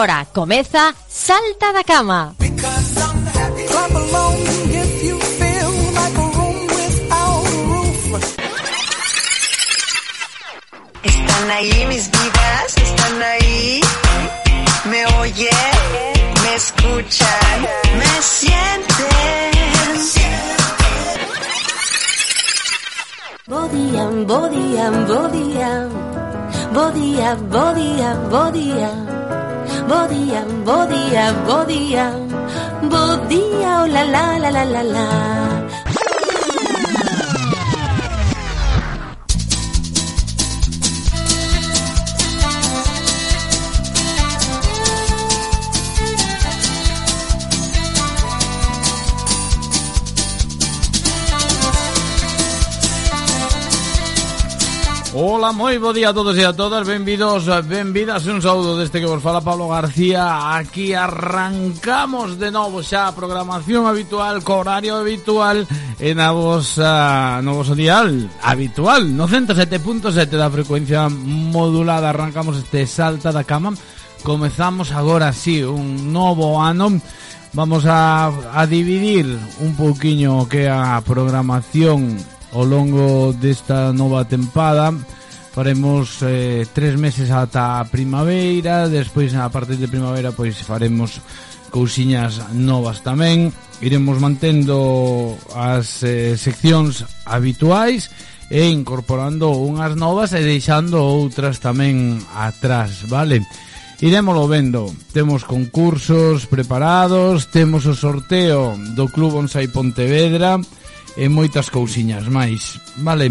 agora comeza Salta da Cama. Están ahí mis divas, están ahí. Me oyen, me escuchan, me sienten. Bodía, bodía, bodía, bodía, bodía, bodía. Bodían, bodían, bodían. Bodía, oh la la la la la la. Ola, moi bo día a todos e a todas. Benvidos, benvidas Un saúdo deste que vos fala Pablo García. Aquí arrancamos de novo xa a programación habitual Co horario habitual E na vosa, no vosso dial habitual No 107.7 da frecuencia modulada. Arrancamos este Salta da Cama. Comezamos agora sí un novo ano. Vamos a, a dividir un pouquiño que a programación ao longo desta nova tempada faremos eh, tres meses ata a primavera, despois a partir de primavera pois faremos cousiñas novas tamén, iremos mantendo as eh, seccións habituais e incorporando unhas novas e deixando outras tamén atrás, vale? Iremoslo vendo, temos concursos preparados, temos o sorteo do Club Onsai Pontevedra e moitas cousiñas máis. Vale?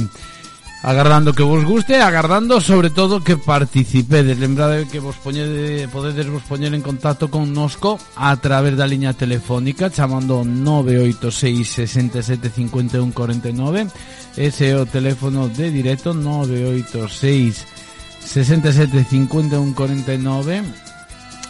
Agardando que vos guste, agardando sobre todo que participedes. Lembrade que vos poñede, podedes vos poñer en contacto con nosco a través da liña telefónica chamando 986 67 51 49. Ese é o teléfono de directo 986 67 51 49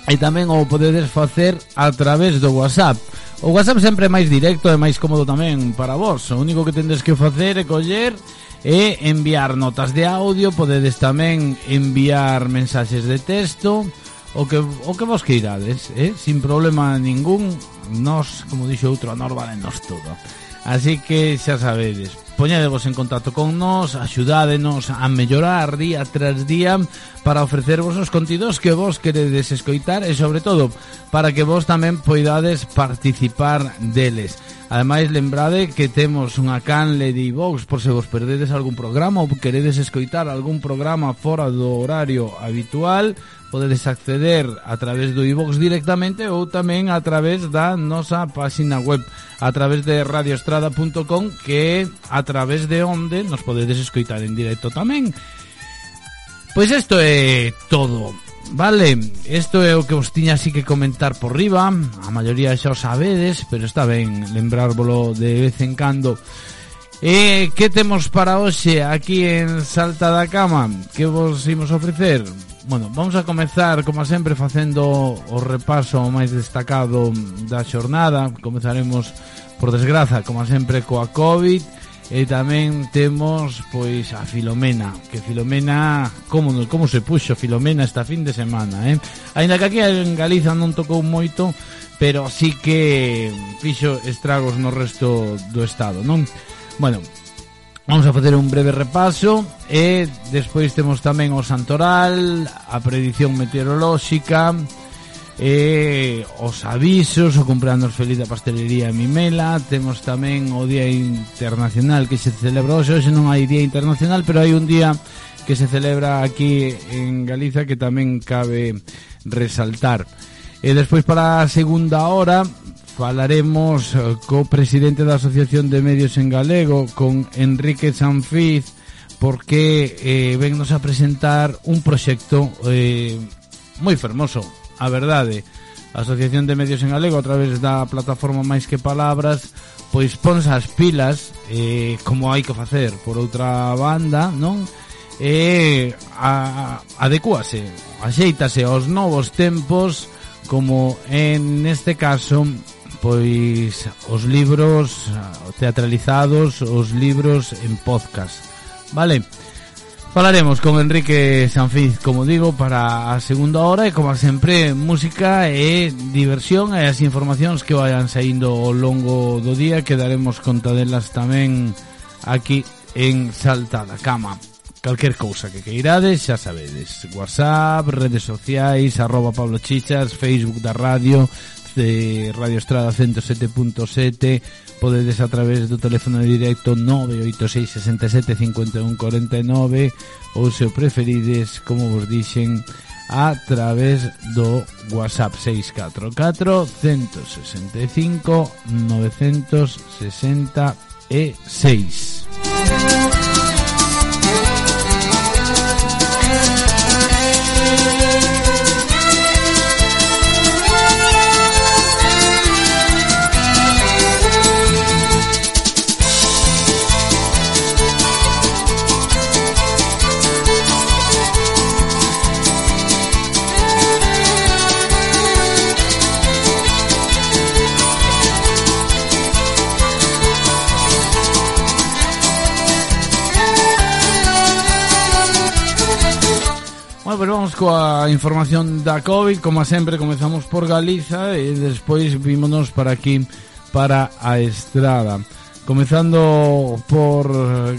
e tamén o podedes facer a través do WhatsApp. O WhatsApp sempre é máis directo e máis cómodo tamén para vos. O único que tendes que facer é coller e enviar notas de audio, podedes tamén enviar mensaxes de texto, o que, o que vos queirades, eh? sin problema ningún, nos, como dixo outro, a norma nos todo. Así que xa sabedes, poñedevos en contacto con nós, axudádenos a mellorar día tras día para ofrecervos os contidos que vos queredes escoitar e sobre todo para que vos tamén poidades participar deles. Ademais, lembrade que temos unha canle de iVox por se vos perdedes algún programa ou queredes escoitar algún programa fora do horario habitual, podedes acceder a través do iVox directamente ou tamén a través da nosa páxina web a través de radioestrada.com que a través de onde nos podedes escoitar en directo tamén Pois isto é todo Vale, isto é o que os tiña así que comentar por riba A maioría xa o sabedes Pero está ben lembrárvolo de vez en cando E que temos para hoxe aquí en Salta da Cama? Que vos imos ofrecer? Bueno, vamos a comenzar, como sempre, facendo o repaso máis destacado da xornada. Comezaremos, por desgraza, como sempre, coa COVID. E tamén temos, pois, a Filomena. Que Filomena, como, como se puxo Filomena esta fin de semana, eh? Ainda que aquí en Galiza non tocou moito, pero sí que fixo estragos no resto do estado, non? Bueno, Vamos a facer un breve repaso e despois temos tamén o santoral, a predición meteorolóxica, e os avisos, o cumpleanos feliz da pastelería Mimela, temos tamén o Día Internacional que se celebra hoxe, hoxe non hai Día Internacional, pero hai un día que se celebra aquí en Galiza que tamén cabe resaltar. E despois para a segunda hora Falaremos eh, co presidente da Asociación de Medios en Galego, con Enrique Sanfiz, porque eh, vennos a presentar un proxecto eh, moi fermoso, a verdade. A Asociación de Medios en Galego, a través da plataforma Máis que Palabras, pois ponse as pilas, eh, como hai que facer por outra banda, non? E eh, a, adecúase, axeitase aos novos tempos, como en este caso pois os libros ah, teatralizados, os libros en podcast. Vale? Falaremos con Enrique Sanfiz, como digo, para a segunda hora e como sempre música e diversión e as informacións que vayan saindo ao longo do día que daremos conta delas tamén aquí en Salta da Cama. Calquer cousa que queirades, xa sabedes. WhatsApp, redes sociais, arroba Pablo Chichas, Facebook da radio, de Radio Estrada 107.7 podedes a través do teléfono directo 986 67 51 49 ou se o preferides, como vos dixen a través do WhatsApp 644 165 966 Bueno, pues vamos coa información da COVID. Como sempre, comezamos por Galiza E despois vímonos para aquí Para a estrada. Comezando por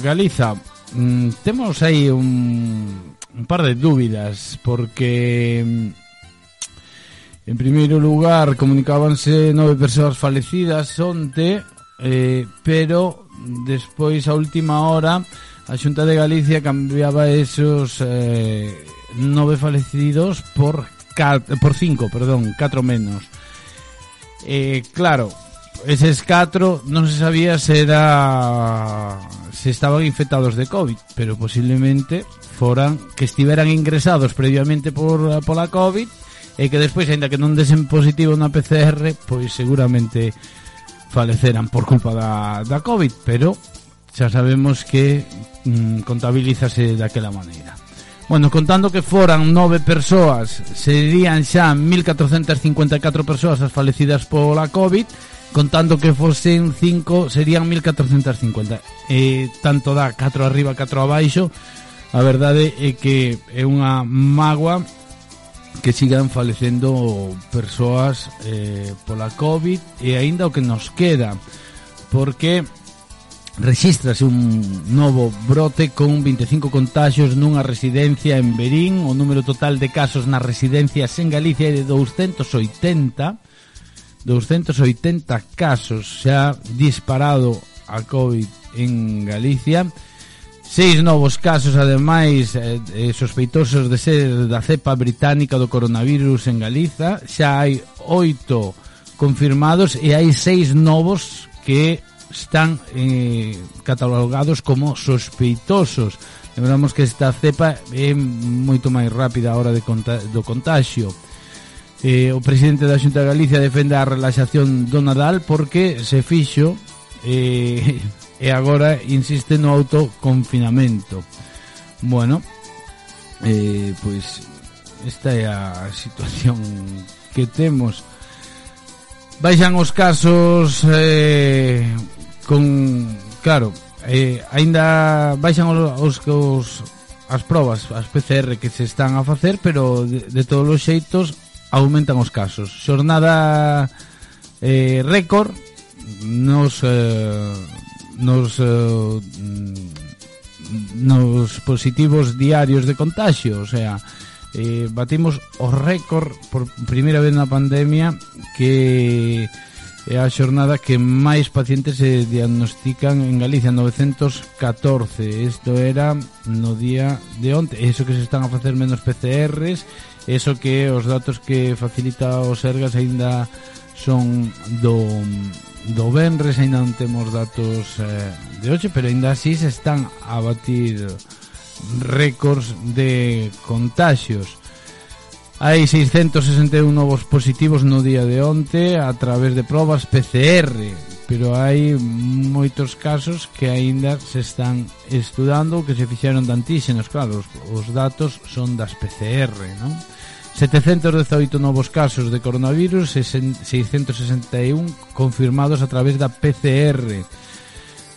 Galiza mm, Temos aí un, un par de dúbidas Porque mm, En primeiro lugar Comunicábanse nove persoas falecidas Onte eh, Pero despois a última hora a Xunta de Galicia cambiaba esos eh, nove falecidos por cat, por cinco, perdón, catro menos. Eh, claro, eses catro non se sabía se era se estaban infectados de COVID, pero posiblemente foran que estiveran ingresados previamente por pola COVID e que despois, aínda que non desen positivo na PCR, pois seguramente faleceran por culpa da, da COVID, pero xa sabemos que mm, contabilizase daquela maneira. Bueno, contando que foran nove persoas, serían xa 1.454 persoas as falecidas pola COVID, contando que fosen 5, serían 1.450. E tanto dá 4 arriba, 4 abaixo, a verdade é que é unha magua que sigan falecendo persoas eh, pola COVID e aínda o que nos queda porque Regístrase un novo brote con 25 contagios nunha residencia en Berín. O número total de casos nas residencias en Galicia é de 280. 280 casos xa disparado a COVID en Galicia. Seis novos casos, ademais, eh, eh, sospeitosos de ser da cepa británica do coronavirus en Galiza. Xa hai oito confirmados e hai seis novos que están eh, catalogados como sospeitosos. Lembramos que esta cepa é moito máis rápida a hora de conta do contagio. Eh, o presidente da Xunta de Galicia defende a relaxación do Nadal porque se fixo eh, e agora insiste no autoconfinamento. Bueno, eh, pois esta é a situación que temos. Baixan os casos eh, con claro, eh, aínda baixan os, os as probas, as PCR que se están a facer, pero de, de todos os xeitos aumentan os casos. Xornada eh, récord nos eh, nos eh, nos positivos diarios de contagio, o sea, eh, batimos o récord por primeira vez na pandemia que é a xornada que máis pacientes se diagnostican en Galicia, 914. Isto era no día de onte. Eso que se están a facer menos PCRs, eso que os datos que facilita o Sergas aínda son do, do Benres, aínda non temos datos eh, de hoxe, pero aínda así se están a batir récords de contagios. Hai 661 novos positivos no día de onte a través de probas PCR, pero hai moitos casos que aínda se están estudando que se fixeron de antíxenos, claro, os, os datos son das PCR, non? 718 novos casos de coronavirus e 661 confirmados a través da PCR.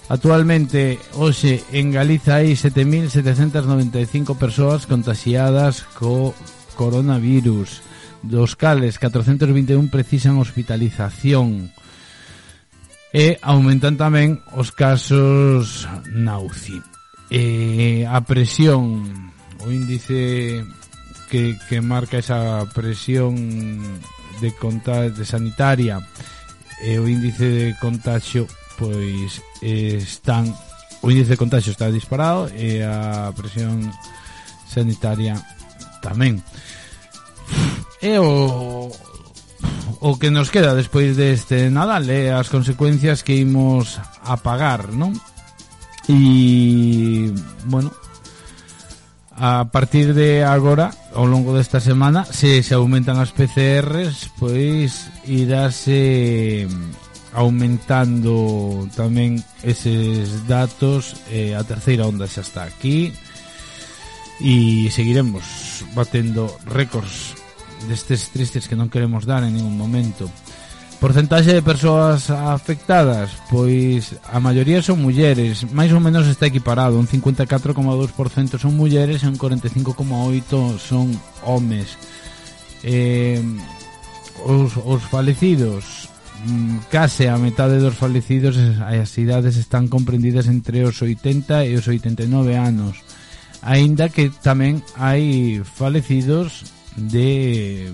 Actualmente, hoxe, en Galiza hai 7.795 persoas contagiadas co coronavirus, dos cales 421 precisan hospitalización. E aumentan tamén os casos na UCI. E a presión, o índice que, que marca esa presión de conta de sanitaria e o índice de contagio pois eh, están o índice de contagio está disparado e a presión sanitaria tamén é o o que nos queda despois deste Nadal é as consecuencias que imos a pagar, non? E, bueno, a partir de agora, ao longo desta semana, se se aumentan as PCRs, pois irase aumentando tamén eses datos eh, a terceira onda xa está aquí e seguiremos batendo récords destes tristes que non queremos dar en ningún momento. Porcentaxe de persoas afectadas, pois a maioría son mulleres, máis ou menos está equiparado, un 54,2% son mulleres e un 45,8% son homes. Eh, os, os falecidos, mm, case a metade dos falecidos as idades están comprendidas entre os 80 e os 89 anos, aínda que tamén hai falecidos de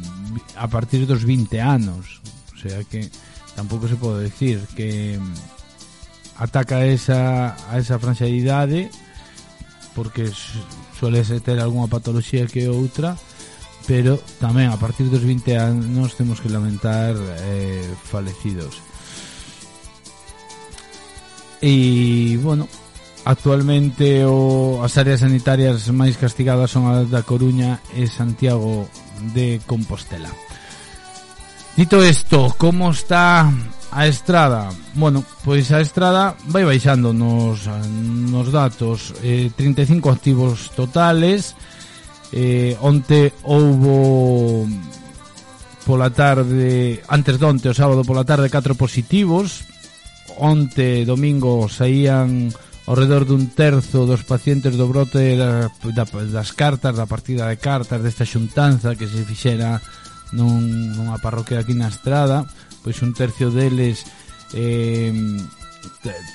a partir dos 20 anos. O sea que tampouco se pode decir que ataca esa, a esa franxa de idade porque suele ter algunha patoloxía que outra pero tamén a partir dos 20 anos temos que lamentar eh, falecidos. E bueno Actualmente o as áreas sanitarias máis castigadas son a da Coruña e Santiago de Compostela. Dito isto, como está a estrada? Bueno, pois a estrada vai baixando nos, eh, nos datos. Eh, 35 activos totales. Eh, onte houbo pola tarde, antes de onte, o sábado pola tarde, 4 positivos. Onte, domingo, saían ao redor dun terzo dos pacientes do brote da, da, das cartas, da partida de cartas desta xuntanza que se fixera nun, nunha parroquia aquí na estrada pois un tercio deles eh,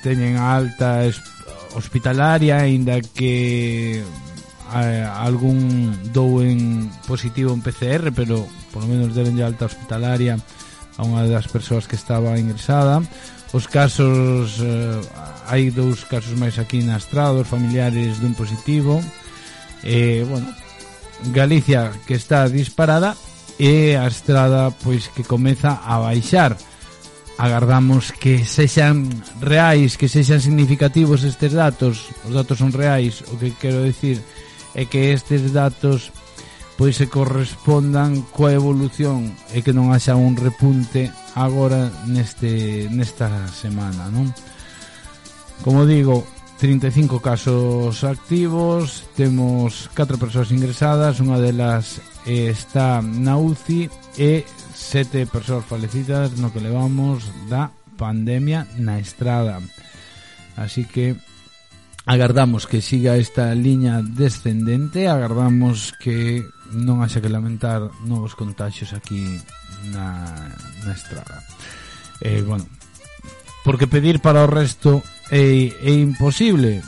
teñen alta hospitalaria aínda que a, algún dou en positivo en PCR pero por lo menos deben de alta hospitalaria a unha das persoas que estaba ingresada. Os casos eh, hai dous casos máis aquí na Estrada, dos familiares dun positivo. Eh, bueno, Galicia que está disparada e a estrada pois que comeza a baixar. Agardamos que sexan reais, que sexan significativos estes datos. Os datos son reais, o que quero decir é que estes datos pois se correspondan coa evolución e que non haxa un repunte agora neste nesta semana, non? Como digo, 35 casos activos, temos 4 persoas ingresadas, unha delas está na UCI e 7 persoas falecidas no que levamos da pandemia na estrada. Así que agardamos que siga esta liña descendente, agardamos que non haxa que lamentar novos contagios aquí na, na estrada. Eh, bueno, porque pedir para o resto é, é imposible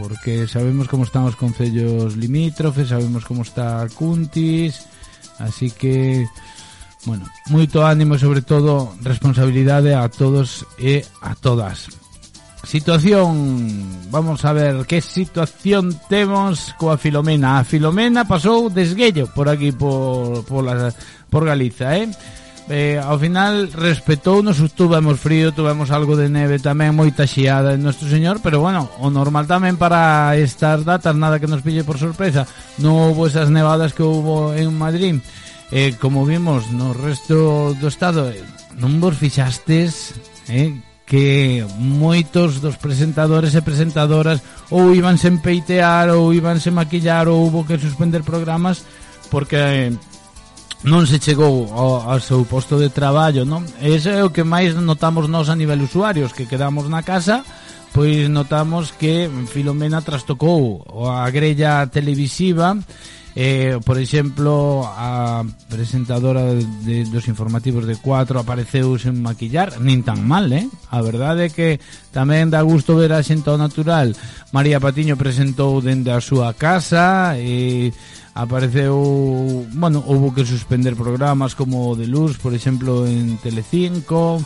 porque sabemos como están os concellos limítrofes, sabemos como está Cuntis, así que bueno, moito ánimo e sobre todo responsabilidade a todos e a todas. Situación, vamos a ver que situación temos coa Filomena. A Filomena pasou desguello por aquí por por, la, por Galiza, eh? Eh, ao final respetou nos tuvemos frío, tuvemos algo de neve tamén, moita xiada en Nuestro Señor, pero bueno, o normal tamén para estas datas, nada que nos pille por sorpresa, non houve esas nevadas que houve en Madrid. Eh, como vimos no resto do estado, eh, non vos fixastes eh, que moitos dos presentadores e presentadoras ou iban sen peitear ou iban sen maquillar ou houve que suspender programas porque eh, non se chegou ao, ao seu posto de traballo, non? Ese é o que máis notamos nós a nivel usuarios, que quedamos na casa, pois notamos que Filomena trastocou a grella televisiva Eh, por exemplo, a presentadora de, dos informativos de 4 apareceu sen maquillar, nin tan mal, eh? A verdade é que tamén dá gusto ver a xente ao natural. María Patiño presentou dende a súa casa e eh, apareceu, bueno, houve que suspender programas como o de Luz, por exemplo, en Telecinco,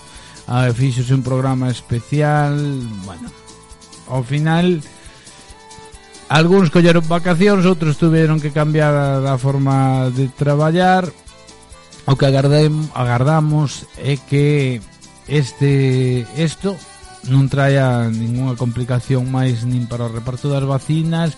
a, fixose un programa especial, bueno, ao final algúns colleron vacacións, outros tuveron que cambiar a forma de traballar. O que agardem, agardamos é que este isto non traia ningunha complicación máis nin para o reparto das vacinas,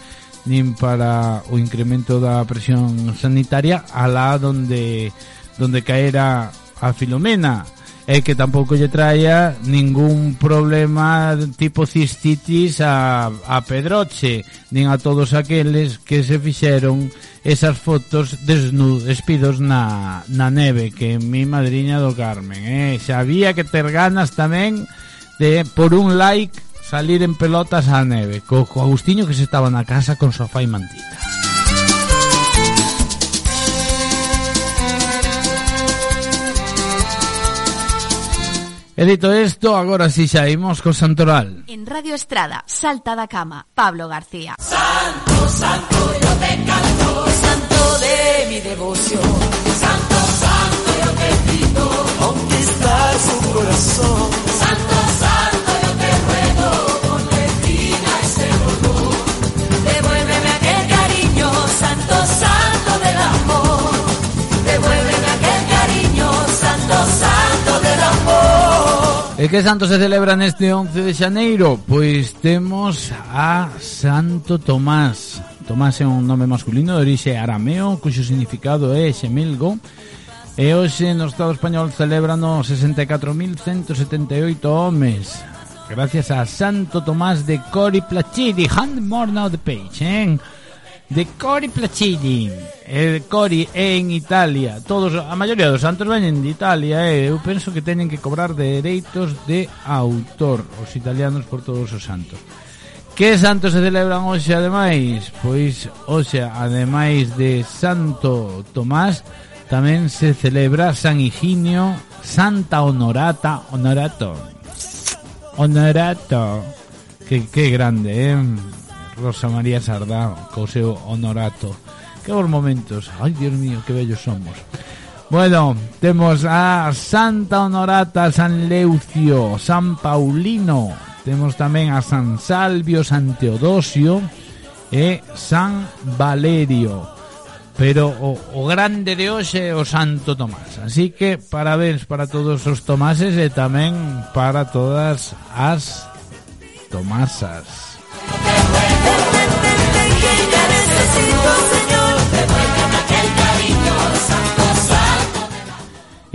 nin para o incremento da presión sanitaria alá donde donde caera a Filomena e que tampouco lle traía ningún problema tipo cistitis a, a Pedroche nin a todos aqueles que se fixeron esas fotos desnudos, despidos na, na neve que mi madriña do Carmen eh? sabía que ter ganas tamén de por un like salir en pelotas á neve co, co Agustinho que se estaba na casa con sofá e mantita E dito isto, agora si xa imos co Santoral. En Radio Estrada, Salta da Cama, Pablo García. Santo, santo, yo te canto, santo de mi devoción. Santo, santo, yo te pido, conquistar su corazón. Santo, santo, E que santo se celebra neste 11 de xaneiro? Pois temos a Santo Tomás. Tomás é un nome masculino de orixe arameo, cuxo significado é xemilgo. E hoxe no Estado Español celebran 64.178 homes. Gracias a Santo Tomás de Cori Placidi, Hand more now the Page, eh? de Cori Placidi. E Cori é en Italia. Todos, a maioría dos santos veñen de Italia e eu penso que teñen que cobrar dereitos de autor os italianos por todos os santos. Que santos se celebran hoxe ademais? Pois hoxe ademais de Santo Tomás tamén se celebra San Higinio, Santa Honorata, Honorato. Honorato. Que, que grande, eh? Rosa María Sardá co seu honorato. Que bons momentos, ai Dios mío, que bellos somos. Bueno, temos a Santa Honorata, San Leucio, San Paulino. Temos tamén a San Salvio, San Teodosio e San Valerio. Pero o, o grande de hoxe é o Santo Tomás. Así que parabéns para todos os tomases e tamén para todas as tomasas. Devuelve lo que necesito, Señor.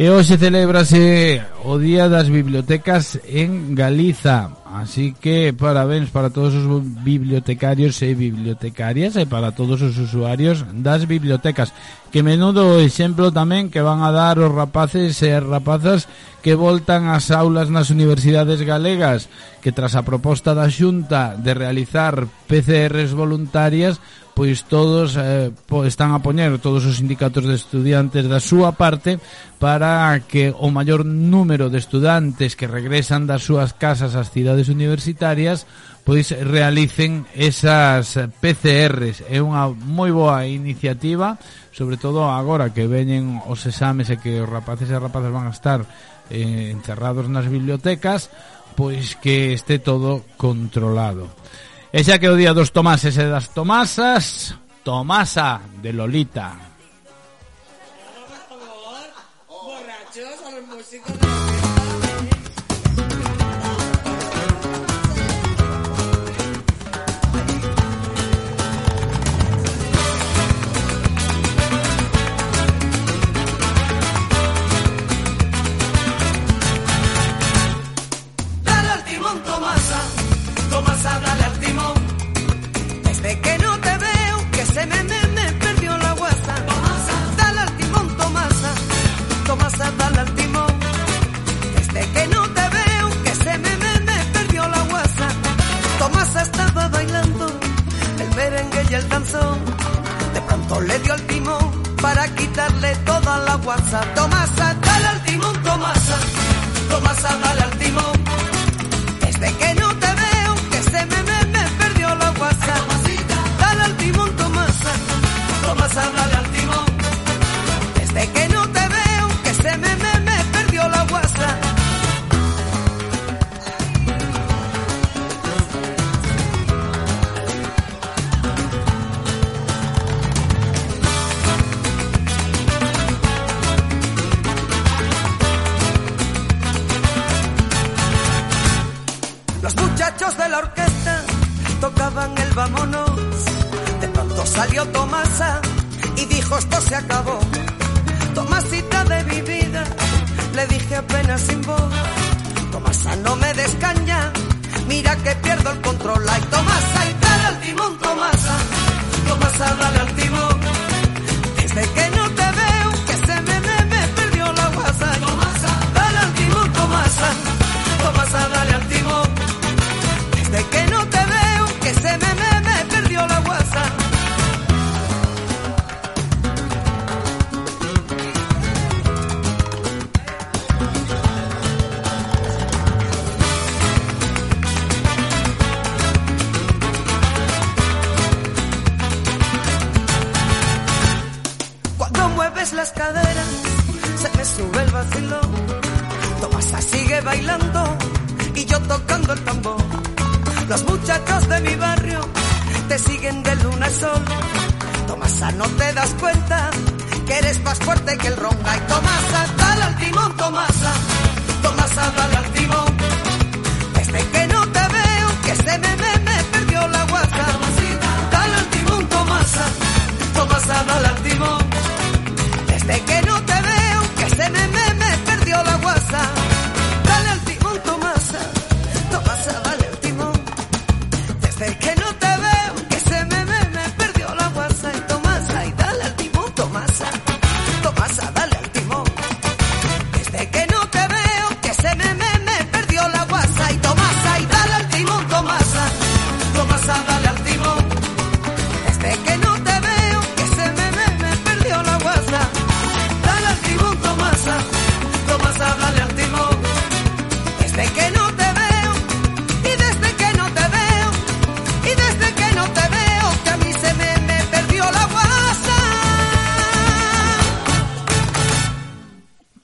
E hoxe celébrase o Día das Bibliotecas en Galiza. Así que parabéns para todos os bibliotecarios e bibliotecarias E para todos os usuarios das bibliotecas. Que menudo exemplo tamén que van a dar os rapaces e rapazas Que voltan ás aulas nas universidades galegas Que tras a proposta da xunta de realizar PCRs voluntarias pois todos eh, po, están a poñer todos os sindicatos de estudiantes da súa parte para que o maior número de estudantes que regresan das súas casas ás cidades universitarias pois realicen esas PCRs. É unha moi boa iniciativa, sobre todo agora que veñen os exames e que os rapaces e rapazas van a estar eh, encerrados nas bibliotecas, pois que este todo controlado. E xa que o día dos tomases e das tomasas, Tomasa de Lolita. De pronto le dio el timón para quitarle toda la guasa. Tomasa, dale al timón, Tomasa, Tomasa, dale al timón. desde que no te veo, que se me, me, me perdió la guasa. Dale al timón, Tomasa. Tomasa, dale al timón. Salió Tomasa y dijo esto se acabó. Tomasita de mi vida, le dije apenas sin voz. Tomasa no me descaña, mira que pierdo el control. Ay, Tomasa y Dale al timón, Tomasa, Tomasa, dale al timón.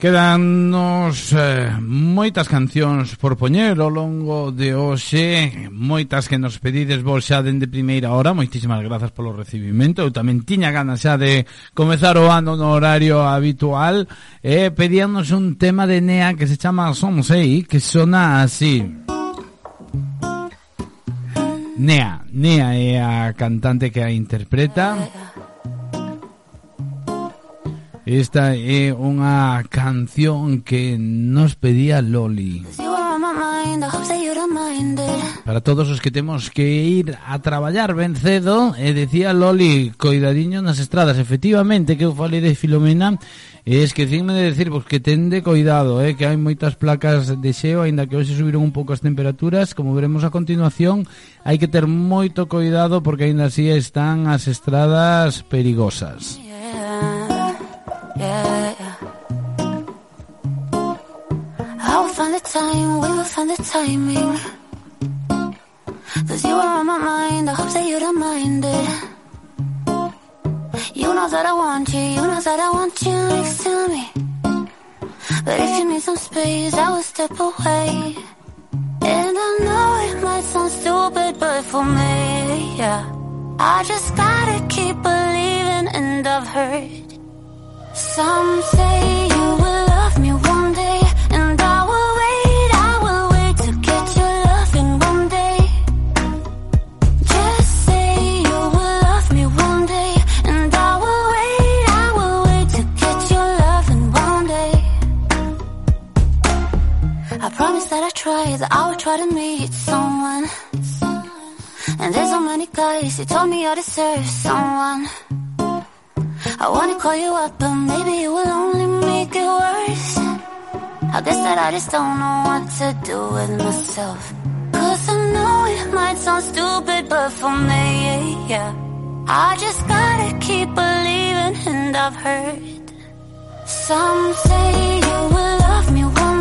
Quedannos eh, moitas cancións por poñer ao longo de hoxe, moitas que nos pedides vos xa dende primeira hora, moitísimas grazas polo recibimento, eu tamén tiña ganas xa de comezar o ano no horario habitual, e eh, pedíanos un tema de Nea que se chama Somsei, que sona así. Nea, Nea é a cantante que a interpreta. Esta é unha canción que nos pedía Loli. Para todos os que temos que ir a traballar ben cedo, e decía Loli, coidadiño nas estradas. Efectivamente, que eu falei de Filomena, e esquecinme de decir, pues, que tende coidado, eh, que hai moitas placas de xeo, aínda que hoxe subiron un pouco as temperaturas, como veremos a continuación, hai que ter moito coidado porque aínda así están as estradas perigosas. Yeah. Find the time, we will find the timing. Cause you are on my mind, I hope that you don't mind it. You know that I want you, you know that I want you next to me. But if you need some space, I will step away. And I know it might sound stupid, but for me, yeah. I just gotta keep believing, and I've heard some say you will love me one day, and I will wait, I will wait to get your loving one day. Just say you will love me one day, and I will wait, I will wait to get your loving one day. I promise that I try, that I will try to meet someone. And there's so many guys who told me I deserve someone. I wanna call you up, but maybe it will only make it worse. I guess that I just don't know what to do with myself. Cause I know it might sound stupid, but for me, yeah. I just gotta keep believing, and I've heard some say you will love me one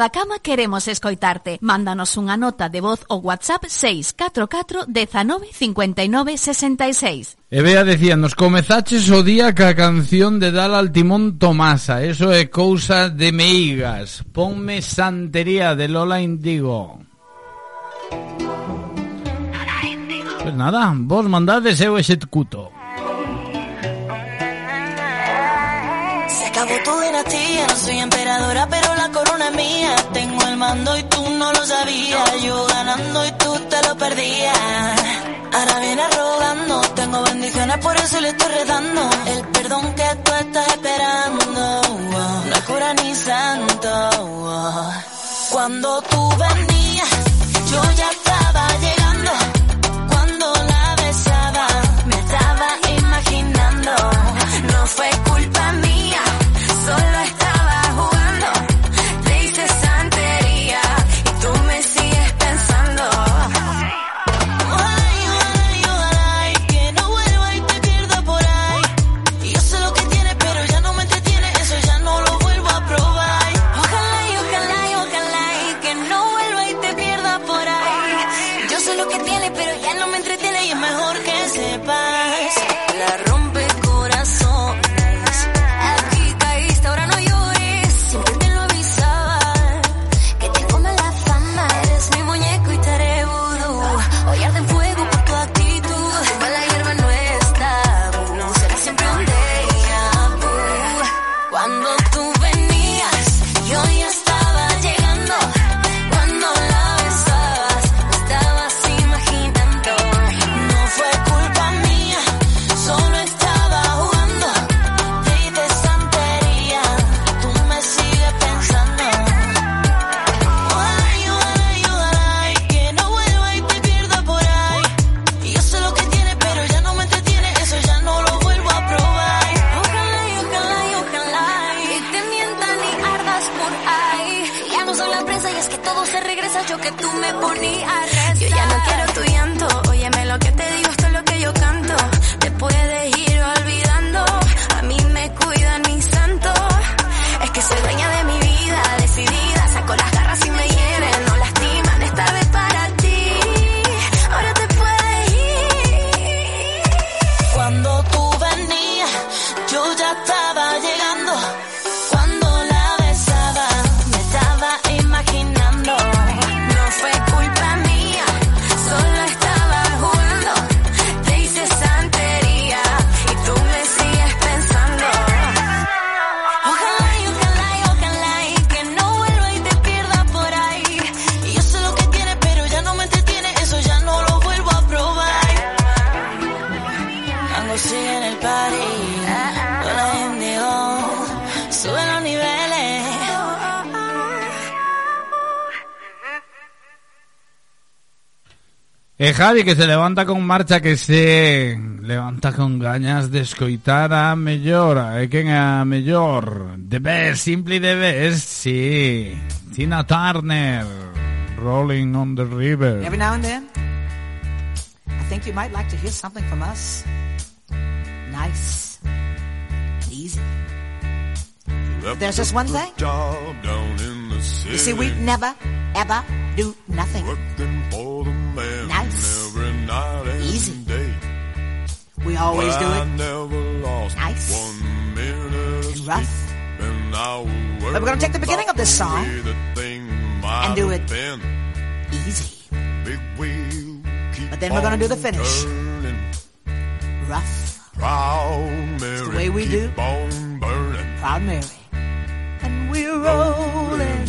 da cama queremos escoitarte. Mándanos unha nota de voz ou WhatsApp 644 19 59 66. E vea, decíanos, comezaches o día ca canción de Dal Altimón Tomasa. Eso é cousa de meigas. Ponme santería de Lola Indigo. Lola Indigo. Pues nada, vos mandades eu executo. Se acabó tu dinastía, soy emperadora, pero la corona es mía. Tengo el mando y tú no lo sabías. Yo ganando y tú te lo perdías. Ahora viene rogando, tengo bendiciones, por eso le estoy redando. El perdón que tú estás esperando, no es cura ni santo. Cuando tú venías, yo ya estaba llegando. Cuando la besaba, me estaba imaginando. No fue culpa mía, sola De Javi que se levanta con marcha que se levanta con gañas de escoitar a mellor, e quen a mellor? The best, simply the sí. Tina Turner, Rolling on the River. Every now and then, I think you might like to hear something from us. Nice, easy. There's just one thing. You see, we never, ever do nothing. always do it. nice. and rough. But we're going to take the beginning of this song and do it easy. But then we're going to do the finish. Rough. It's the way we do. Proud Mary. And we're rolling.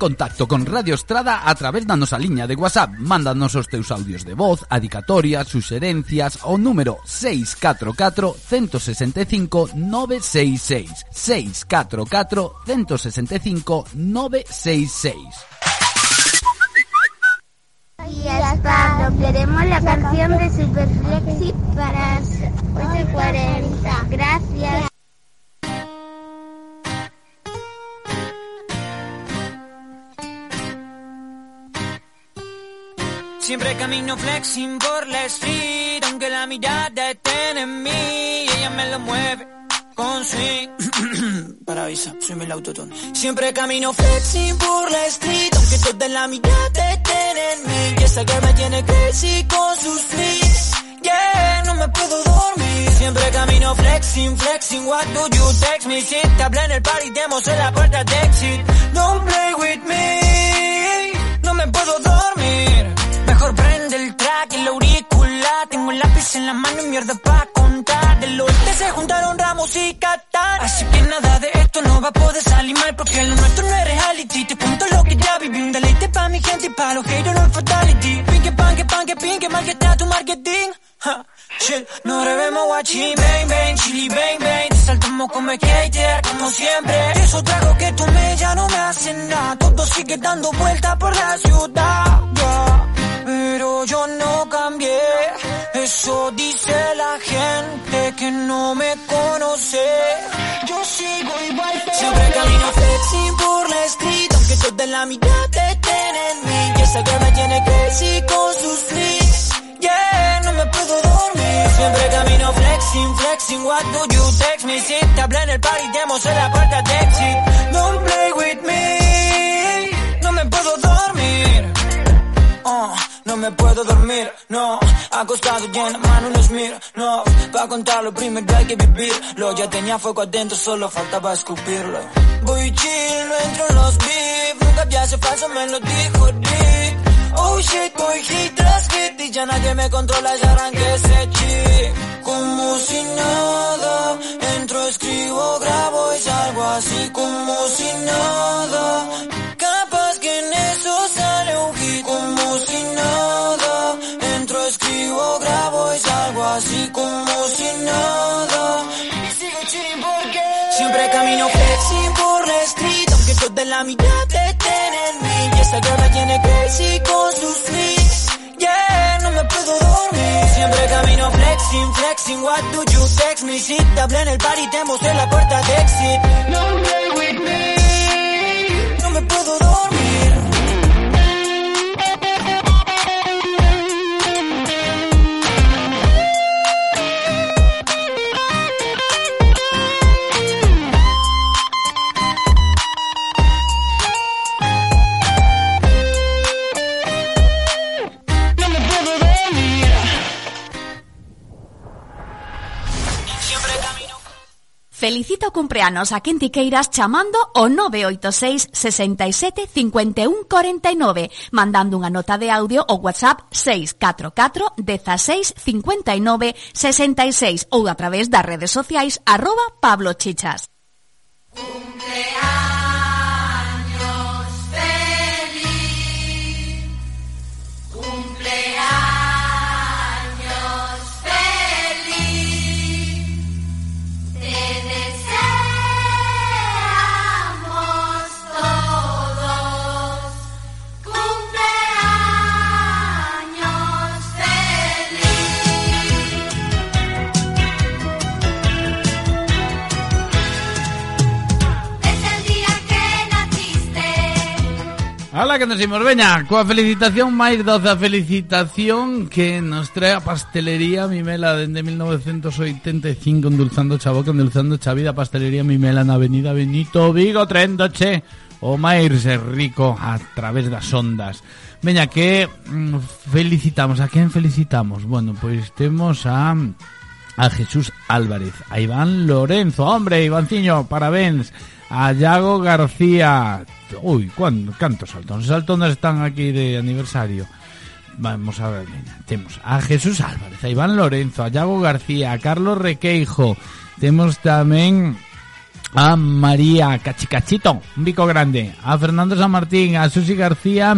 Contacto con Radio Estrada a través da nosa liña de WhatsApp. Mándanos os teus audios de voz, adicatorias, suxerencias ao número 644 165 966. 644 165 966. Días, Pablo. Queremos la canción de para las 8.40. Gracias. Siempre camino flexing por la street, aunque la mirada esté en mí, ella me lo mueve con swing. Para avisa, soy el autotune. Siempre camino flexing por la street, aunque toda la mirada estén en mí, y esa que me tiene crazy con sus fleets. Yeah, no me puedo dormir. Siempre camino flexing, flexing. What do you text me? Si te hablé en el party, demos en la puerta de exit. Don't play with me. No me puedo dormir. Mejor prende el track, el auricular. Tengo el lápiz en la mano y mierda pa' contar. Del oeste se juntaron Ramos y Qatar. Así que nada de esto no va a poder salir mal. Porque lo nuestro no es reality. Te cuento lo que ya viví. Un deleite pa' mi gente y pa' los haters no es fatality. Pinque, panque, panque, pinque, mal que está tu marketing. Ha, shit, no debemos watching. Bang, bang, chili, bang, bang. Te saltamos como skater, como siempre. Esos tragos que tomé ya no me hacen nada. Todo sigue dando vueltas por la ciudad. yeah. Pero yo no cambié. Eso dice la gente que no me conoce. Yo sigo igual. Siempre camino flexing por la street. Aunque toda la mitad te tiene en mí. Y esa que me tiene crazy con sus fleets. Yeah, no me puedo dormir. Siempre camino flexing, flexing. What do you text me? Si te hablé en el party, demos en la puerta de exit. Don't play with me. No me puedo dormir, no. Acostado y en la mano nos mira, no. Pa' contar lo primero hay que vivirlo. Ya tenía fuego adentro, solo faltaba escupirlo. Voy chill, no entro en los beef Nunca hace falso, me lo dijo Dick. Oh shit, voy hit tras hit Y ya nadie me controla, ya arranqué ese chip Como si nada Entro, escribo, grabo y salgo así Como si nada toda la mitad te tiene en mí Y esa me tiene crazy con sus fleets Yeah, no me puedo dormir Siempre camino flexing, flexing What do you text me? Si te en el party, te mostré la puerta de exit No play with me No me puedo dormir Felicita o cumpleanos a quen ti queiras chamando o 986 67 51 49, mandando unha nota de audio o WhatsApp 644 16 59 66 ou a través das redes sociais arroba Pablo Chichas. Ala que nos imos, veña, coa felicitación máis felicitación que nos trae a pastelería Mimela dende 1985 endulzando cha boca, endulzando cha vida pastelería Mimela na avenida Benito Vigo, Trento, che o máis rico a través das ondas. Veña, que mm, felicitamos, a quen felicitamos? Bueno, pois temos a a Jesús Álvarez, a Iván Lorenzo, hombre, Ivanciño, parabéns, a Yago García, uy, ¿cuándo? ¿Cantos saltones? Saltones están aquí de aniversario. Vamos a ver, temos a Jesús Álvarez, a Iván Lorenzo, a Yago García, a Carlos Requeijo, temos tamén a María Cachicachito, un bico grande, a Fernando San Martín, a Susi García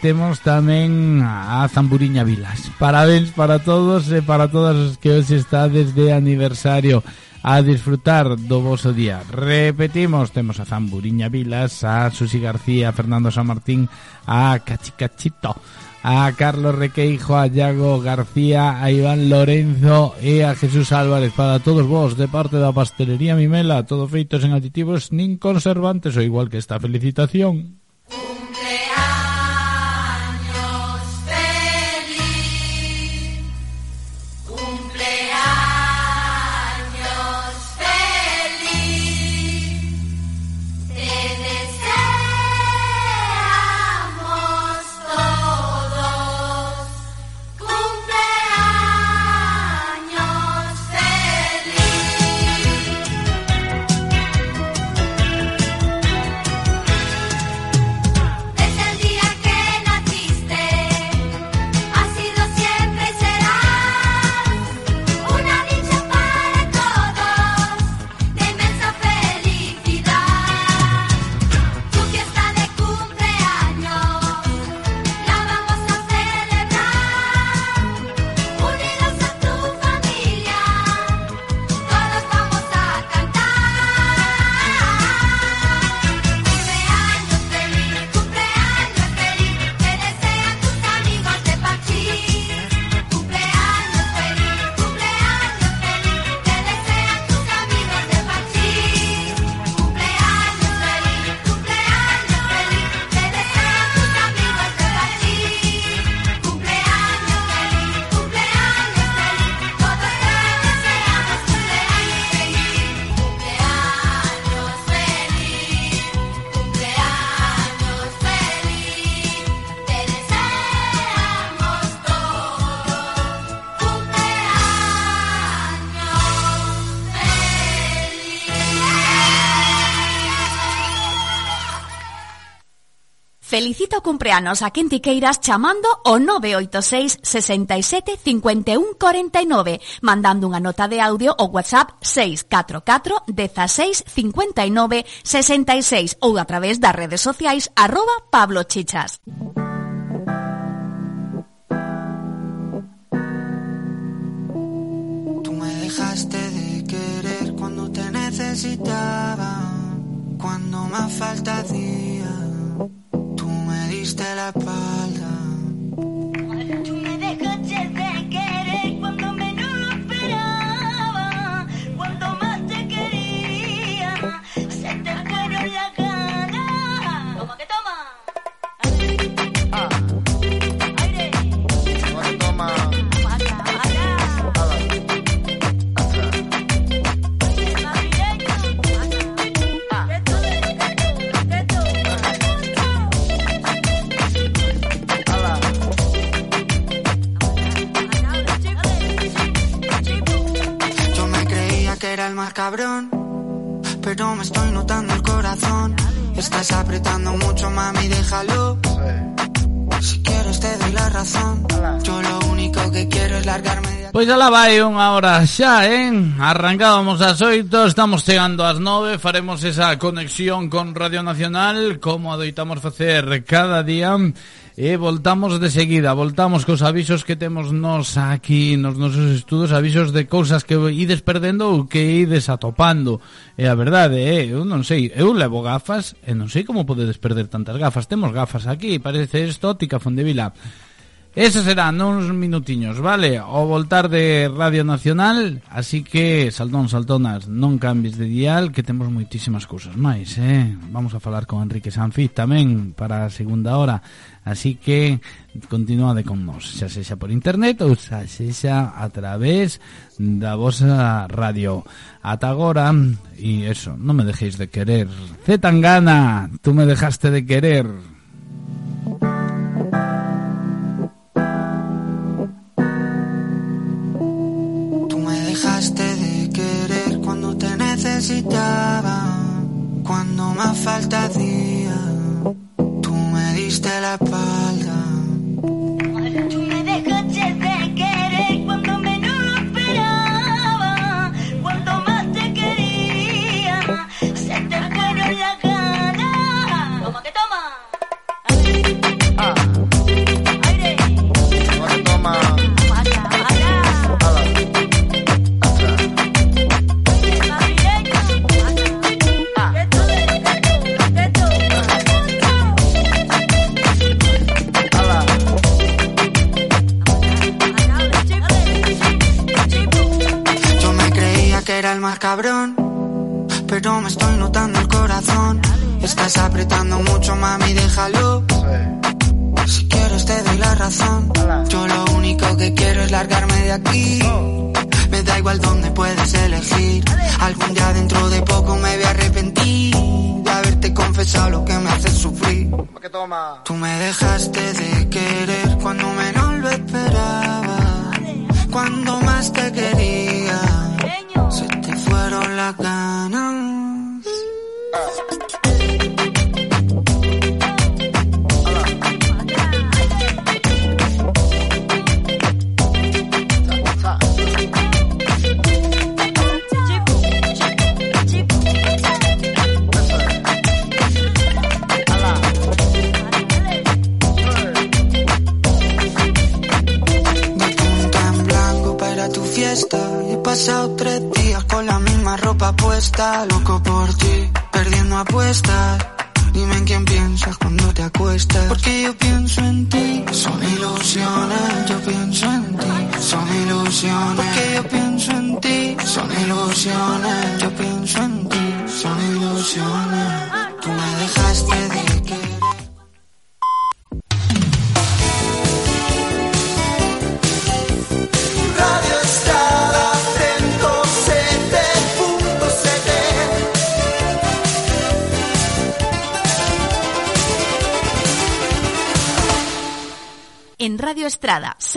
temos tamén a Zamburiña Vilas. Parabéns para todos e para todas os que hoxe está desde aniversario a disfrutar do voso día. Repetimos, temos a Zamburiña Vilas, a Susi García, a Fernando San Martín, a Cachicachito, a Carlos Requeijo, a Iago García, a Iván Lorenzo e a Jesús Álvarez para todos vos de parte da pastelería Mimela, todo feito sen aditivos nin conservantes, o igual que esta felicitación. Felicita o cumpleanos a quen ti queiras chamando o 986 67 51 49, mandando unha nota de audio ao WhatsApp 644 16 59 66 ou a través das redes sociais arroba Pablo Chichas. Tú me dejaste de querer cuando te necesitaba, cuando más falta hacía. Diste la espalda. El más cabrón, pero me estoy notando el corazón. Estás apretando mucho, mami, déjalo. Si quieres te doy la razón. Yo lo único que quiero es largarme de... Pois alá vai unha hora xa, en Arrancábamos as oito, estamos chegando ás nove Faremos esa conexión con Radio Nacional Como adoitamos facer cada día E voltamos de seguida, voltamos cos avisos que temos nos aquí nos nosos estudos, avisos de cousas que ides perdendo ou que ides atopando. E a verdade é, eu non sei, eu levo gafas e non sei como podedes perder tantas gafas. Temos gafas aquí, parece estótica, Fondevila. Eso será nuns minutiños, vale? O voltar de Radio Nacional, así que saltón, saltonas, non cambies de dial, que temos moitísimas cousas máis, eh? Vamos a falar con Enrique Sanfiz tamén para a segunda hora, así que continuade con nós, xa sexa por internet ou xa sexa a través da vosa radio. Ata agora, e eso, non me dejéis de querer. Z Tangana, tú me dejaste de querer. hasta ti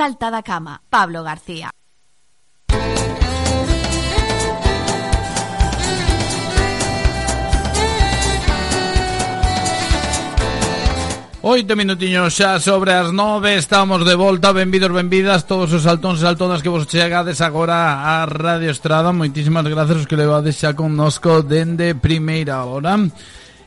Salta da Cama, Pablo García. Oito minutiños xa sobre as nove Estamos de volta, benvidos, benvidas Todos os saltóns e que vos chegades agora a Radio Estrada. Moitísimas gracias os que levades xa connosco Dende primeira hora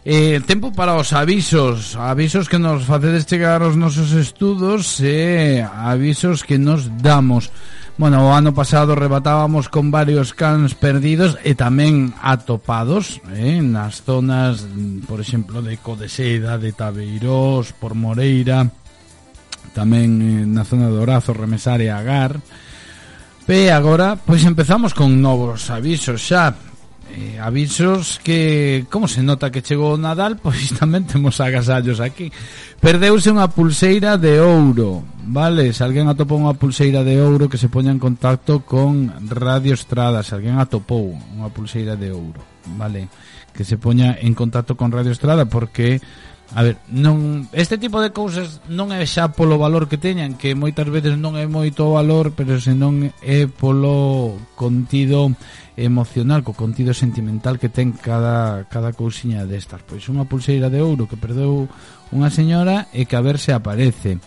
Eh, tempo para os avisos. Avisos que nos facedes chegar aos nosos estudos E eh, avisos que nos damos. Bueno, o ano pasado rebatábamos con varios cans perdidos E tamén atopados eh, Nas zonas, por exemplo, de Codeseda, de Tabeirós, por Moreira Tamén eh, na zona de Orazo, Remesar e Agar. E agora, pois empezamos con novos avisos xa eh, avisos que como se nota que chegou o Nadal, pois tamén temos agasallos aquí. Perdeuse unha pulseira de ouro, vale? Se alguén atopou unha pulseira de ouro que se poña en contacto con Radio Estrada, se alguén atopou unha pulseira de ouro, vale? Que se poña en contacto con Radio Estrada porque A ver, non este tipo de cousas non é xa polo valor que teñan, que moitas veces non é moito valor, pero senón é polo contido emocional co contido sentimental que ten cada, cada cousiña destas pois unha pulseira de ouro que perdeu unha señora e que a ver se aparece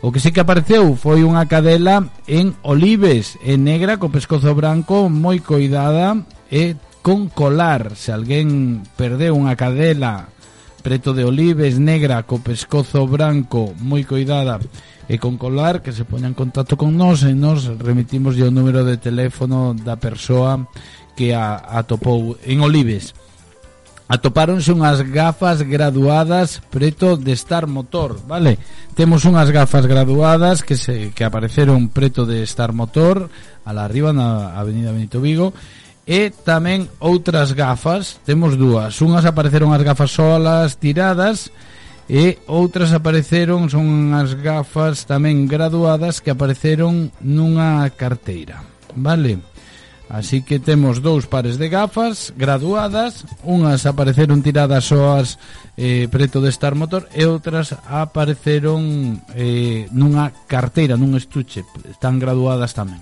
O que sí que apareceu foi unha cadela en olives, en negra, co pescozo branco, moi coidada e con colar. Se alguén perdeu unha cadela preto de olives, negra, co pescozo branco, moi coidada e con colar que se poña en contacto con nós e nos remitimos o número de teléfono da persoa que a atopou en Olives. Atopáronse unhas gafas graduadas preto de Star Motor, vale? Temos unhas gafas graduadas que se que apareceron preto de Star Motor, a la arriba na Avenida Benito Vigo, e tamén outras gafas, temos dúas. Unhas apareceron as gafas solas tiradas, E outras apareceron, son as gafas tamén graduadas que apareceron nunha carteira. Vale? Así que temos dous pares de gafas graduadas, unhas apareceron tiradas soas eh, preto de Star Motor e outras apareceron eh, nunha carteira, nun estuche, están graduadas tamén.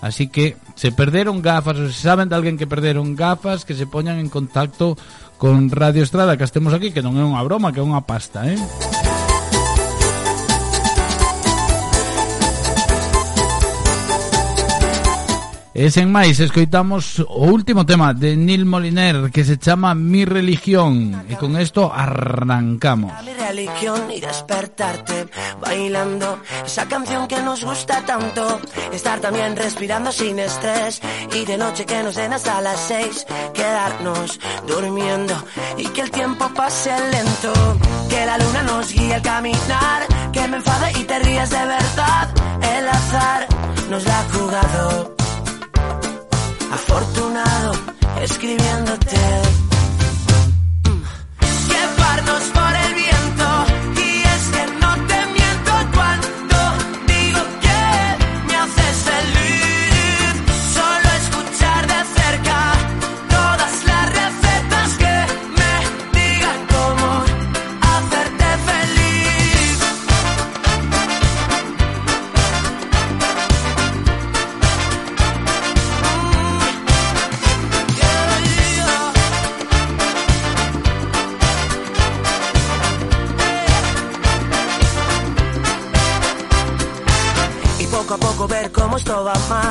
Así que se perderon gafas, ou se saben de alguén que perderon gafas, que se poñan en contacto con Radio Estrada que estemos aquí, que non é unha broma, que é unha pasta, eh? E sen máis, escoitamos o último tema de Neil Moliner que se chama Mi Religión e con esto arrancamos. y que el tiempo pase lento. Que la luna nos caminar. Que me y te de verdad. El azar nos la ha jugado. Afortunado escribiéndote. Mm. Llevarnos por el viento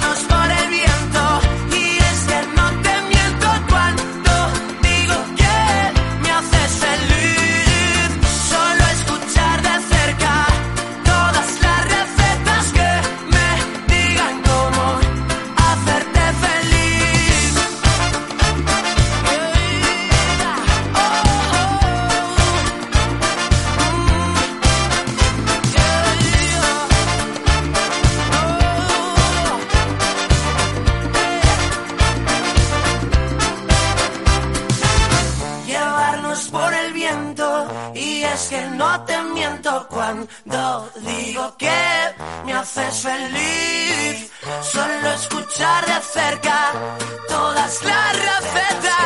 no feliz. Solo escuchar de cerca todas las recetas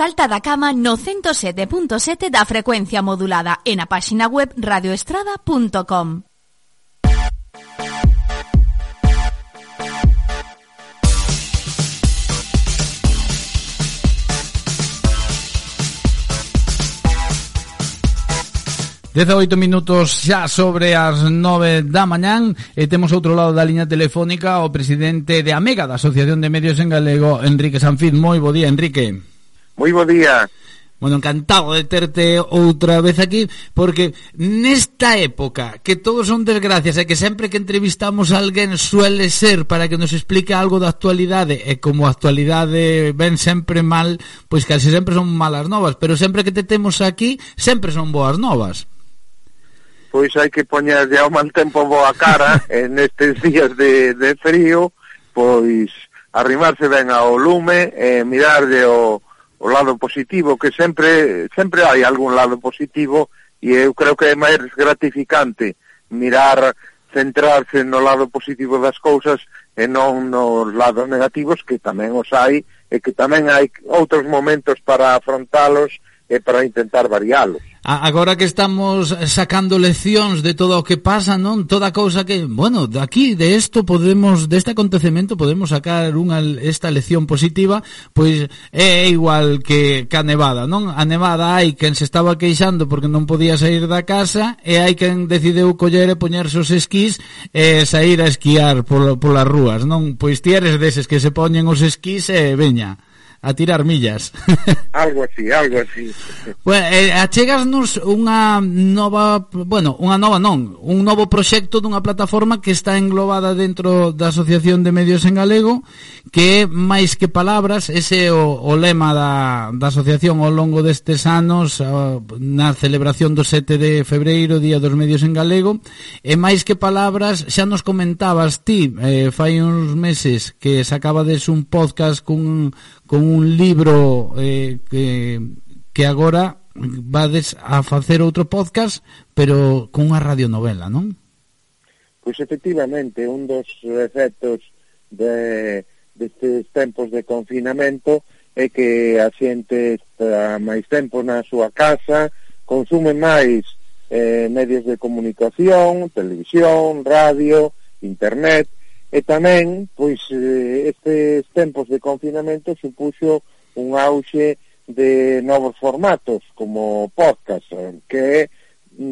Salta da cama no 107.7 da frecuencia modulada en a páxina web radioestrada.com. Dezaoito minutos xa sobre as nove da mañán e temos outro lado da liña telefónica o presidente de Amega da Asociación de Medios en Galego, Enrique Sanfid. Moi bo día, Enrique. Moi bo día. Bueno, encantado de terte outra vez aquí Porque nesta época Que todos son desgracias E que sempre que entrevistamos a alguén Suele ser para que nos explique algo da actualidade E como a actualidade ven sempre mal Pois casi sempre son malas novas Pero sempre que te temos aquí Sempre son boas novas Pois hai que poñerlle ao mal tempo boa cara En estes días de, de frío Pois arrimarse ben ao lume E mirarlle o o lado positivo, que sempre sempre hai algún lado positivo e eu creo que é máis gratificante mirar, centrarse no lado positivo das cousas e non nos lados negativos que tamén os hai e que tamén hai outros momentos para afrontalos e para intentar variálos. Agora que estamos sacando leccións de todo o que pasa, non? Toda cousa que, bueno, de aquí, de isto podemos, deste acontecemento podemos sacar unha esta lección positiva, pois é igual que que a nevada, non? A nevada hai quen se estaba queixando porque non podía sair da casa e hai quen decideu coller e poñerse os esquís e sair a esquiar por, polas rúas, non? Pois ti eres deses que se poñen os esquís e veña a tirar millas. algo así, algo así. Bueno, eh, achegasnos unha nova, bueno, unha nova non, un novo proxecto dunha plataforma que está englobada dentro da Asociación de Medios en Galego, que é máis que palabras, ese é o, o lema da, da asociación ao longo destes anos a, na celebración do 7 de febreiro, Día dos Medios en Galego, e máis que palabras, xa nos comentabas ti, eh, fai uns meses que sacabades un podcast cun con un libro eh, que, que agora vades a facer outro podcast, pero con unha radionovela, non? Pois efectivamente, un dos efectos de, destes tempos de confinamento é que a xente está máis tempo na súa casa, consume máis eh, medios de comunicación, televisión, radio, internet, E tamén, pois, eh, estes tempos de confinamento supuxo un auxe de novos formatos, como podcast, eh, que é,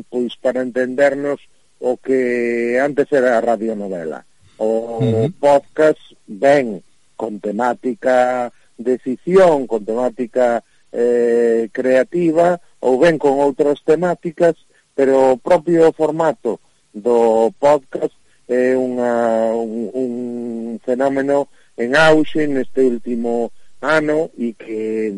pois, para entendernos o que antes era a radionovela. O uh -huh. podcast ven con temática de ficción, con temática eh, creativa, ou ben con outras temáticas, pero o propio formato do podcast é unha, un, un fenómeno en auxe neste último ano e que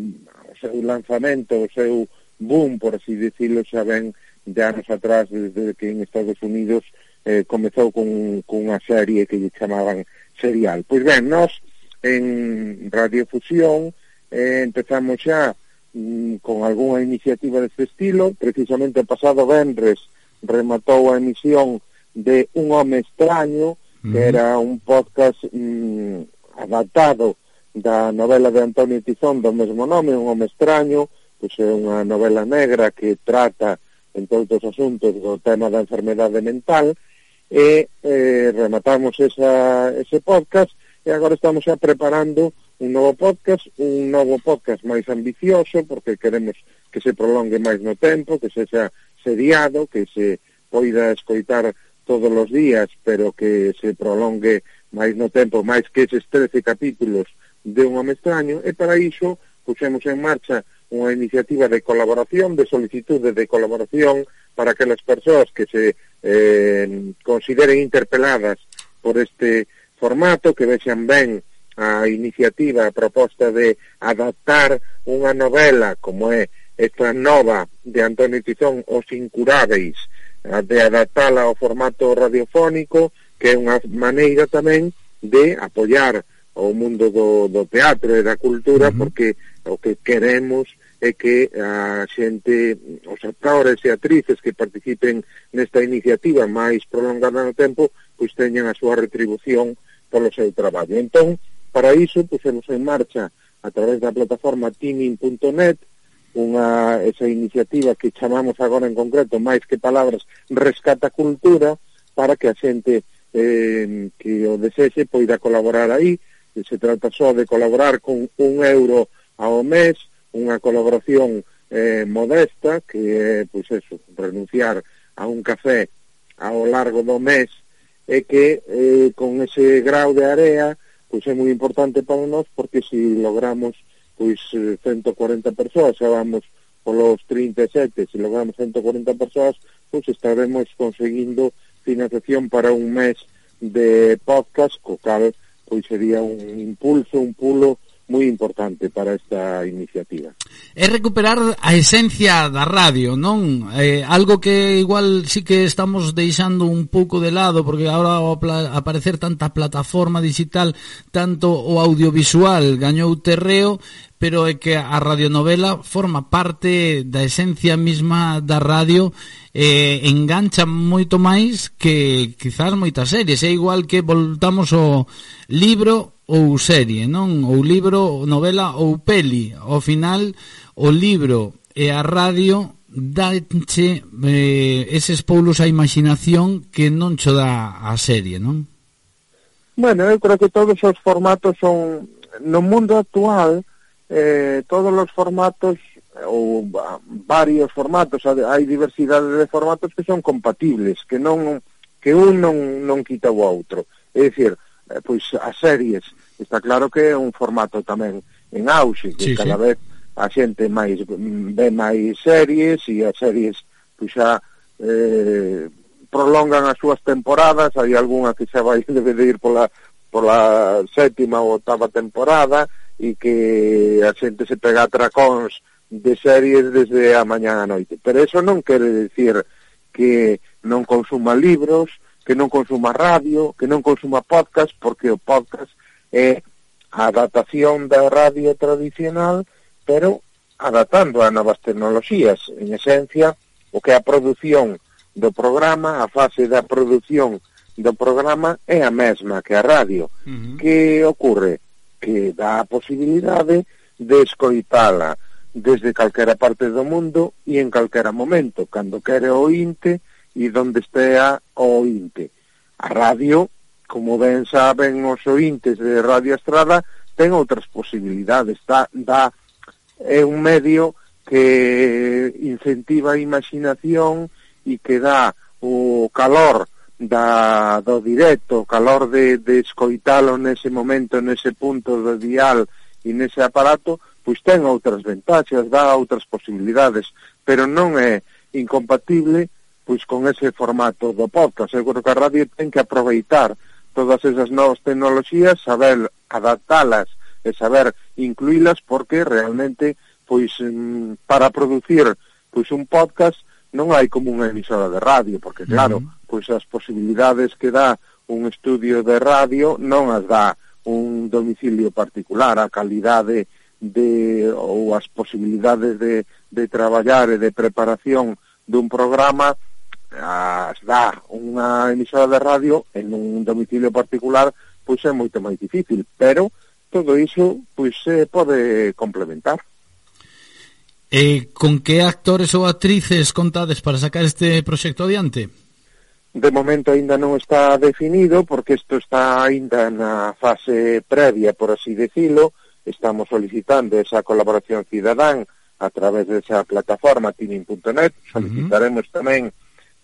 o seu lanzamento, o seu boom, por así dicilo, xa ven de anos atrás, desde que en Estados Unidos eh, comezou con, con unha serie que lle chamaban serial. Pois ben, nós en Radiofusión eh, empezamos xa mm, con algunha iniciativa deste estilo, precisamente o pasado vendres rematou a emisión de Un Home Extraño, que era un podcast mm, adaptado da novela de Antonio Tizón do mesmo nome, Un Home Extraño, pois é unha novela negra que trata, entre outros asuntos, do tema da enfermedade mental, e eh, rematamos esa, ese podcast, e agora estamos xa preparando un novo podcast, un novo podcast máis ambicioso, porque queremos que se prolongue máis no tempo, que sexa seriado, que se poida escoitar todos os días, pero que se prolongue máis no tempo, máis que eses 13 capítulos de un home extraño, e para iso puxemos en marcha unha iniciativa de colaboración, de solicitude de colaboración para aquelas persoas que se eh, consideren interpeladas por este formato, que vexan ben a iniciativa, a proposta de adaptar unha novela como é esta nova de Antonio Tizón, Os Incuráveis, de adaptala ao formato radiofónico, que é unha maneira tamén de apoiar o mundo do, do teatro e da cultura, uh -huh. porque o que queremos é que a xente, os actores e actrices que participen nesta iniciativa máis prolongada no tempo, pois teñan a súa retribución polo seu traballo. Entón, para iso, pusemos en marcha a través da plataforma teaming.net unha esa iniciativa que chamamos agora en concreto máis que palabras rescata cultura para que a xente eh, que o desexe poida colaborar aí. Que se trata só de colaborar con un euro ao mes unha colaboración eh, modesta que é, pois eso, renunciar a un café ao largo do mes e que eh, con ese grau de area pois é moi importante para nós porque se si logramos pois 140 persoas, xa vamos polos 37, se logramos 140 persoas, pois estaremos conseguindo financiación para un mes de podcast, co cal pois sería un impulso, un pulo moi importante para esta iniciativa. É recuperar a esencia da radio, non? Eh, algo que igual sí que estamos deixando un pouco de lado, porque agora ao aparecer tanta plataforma digital, tanto o audiovisual gañou terreo, pero é que a radionovela forma parte da esencia misma da radio eh, engancha moito máis que quizás moitas series. É igual que voltamos ao libro ou serie, non? Ou libro, novela ou peli. Ao final, o libro e a radio danche eh, eses poulos a imaginación que non cho dá a serie, non? Bueno, eu creo que todos os formatos son no mundo actual eh, todos os formatos ou varios formatos, hai diversidade de formatos que son compatibles, que non que un non, non quita o outro. É dicir, eh, pois as series, está claro que é un formato tamén en auxe, que sí, cada sí. vez a xente máis ve máis series e as series pois xa eh, prolongan as súas temporadas, hai algunha que xa vai debe de ir pola, pola sétima ou octava temporada, e que a xente se pega tracóns de series desde a mañá a noite. Pero eso non quere decir que non consuma libros, que non consuma radio, que non consuma podcast, porque o podcast é a adaptación da radio tradicional, pero adaptando a novas tecnoloxías. En esencia, o que é a produción do programa, a fase da produción do programa é a mesma que a radio. Uh -huh. Que ocorre? que dá a posibilidade de escoitala desde calquera parte do mundo e en calquera momento, cando quere o ointe e donde estea o ointe. A radio, como ben saben os ointes de Radio Estrada, ten outras posibilidades, dá, dá é un medio que incentiva a imaginación e que dá o calor da, do directo, o calor de, de escoitalo nese momento, nese punto do dial e nese aparato, pois ten outras ventaxas, dá outras posibilidades, pero non é incompatible pois con ese formato do podcast. Eu creo que a radio ten que aproveitar todas esas novas tecnoloxías, saber adaptalas e saber incluílas porque realmente pois mm, para producir pois un podcast non hai como unha emisora de radio, porque claro, uh -huh. pois as posibilidades que dá un estudio de radio non as dá un domicilio particular, a calidade de ou as posibilidades de, de traballar e de preparación dun programa as dá unha emisora de radio en un domicilio particular pois é moito máis difícil, pero todo iso pois se pode complementar. Eh, con que actores ou actrices contades para sacar este proxecto adiante? De momento aínda non está definido porque isto está aínda na fase previa, por así decirlo. Estamos solicitando esa colaboración cidadán a través desa plataforma tinin.net. Solicitaremos uh -huh. tamén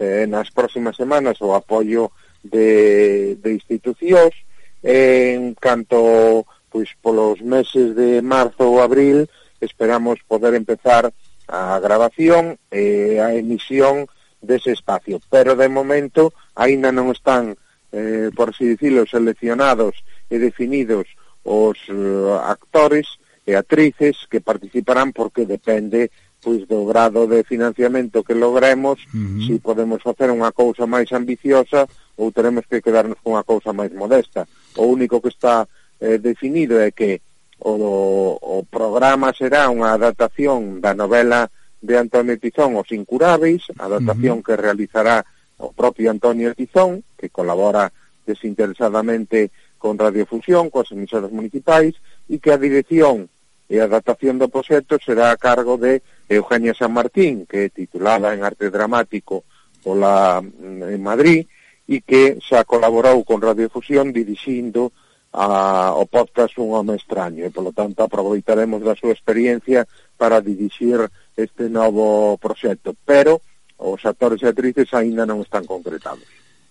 eh, nas próximas semanas o apoio de, de institucións en canto pois polos meses de marzo ou abril esperamos poder empezar a grabación e a emisión dese espacio. Pero de momento aínda non están, eh, por así dicilo, seleccionados e definidos os eh, actores e actrices que participarán porque depende pois do grado de financiamento que logremos, uh -huh. se si podemos facer unha cousa máis ambiciosa ou teremos que quedarnos con unha cousa máis modesta. O único que está eh, definido é que o, o programa será unha adaptación da novela de Antonio Tizón Os Incuráveis, adaptación uh -huh. que realizará o propio Antonio Tizón, que colabora desinteresadamente con Radiofusión, coas emisoras municipais, e que a dirección e a adaptación do proxecto será a cargo de Eugenia San Martín, que é titulada en arte dramático pola mm, en Madrid, e que xa colaborou con Radiofusión dirixindo a, o podcast Un Home Extraño e, eh? polo tanto, aproveitaremos da súa experiencia para dirixir este novo proxecto. Pero os actores e actrices aínda non están concretados.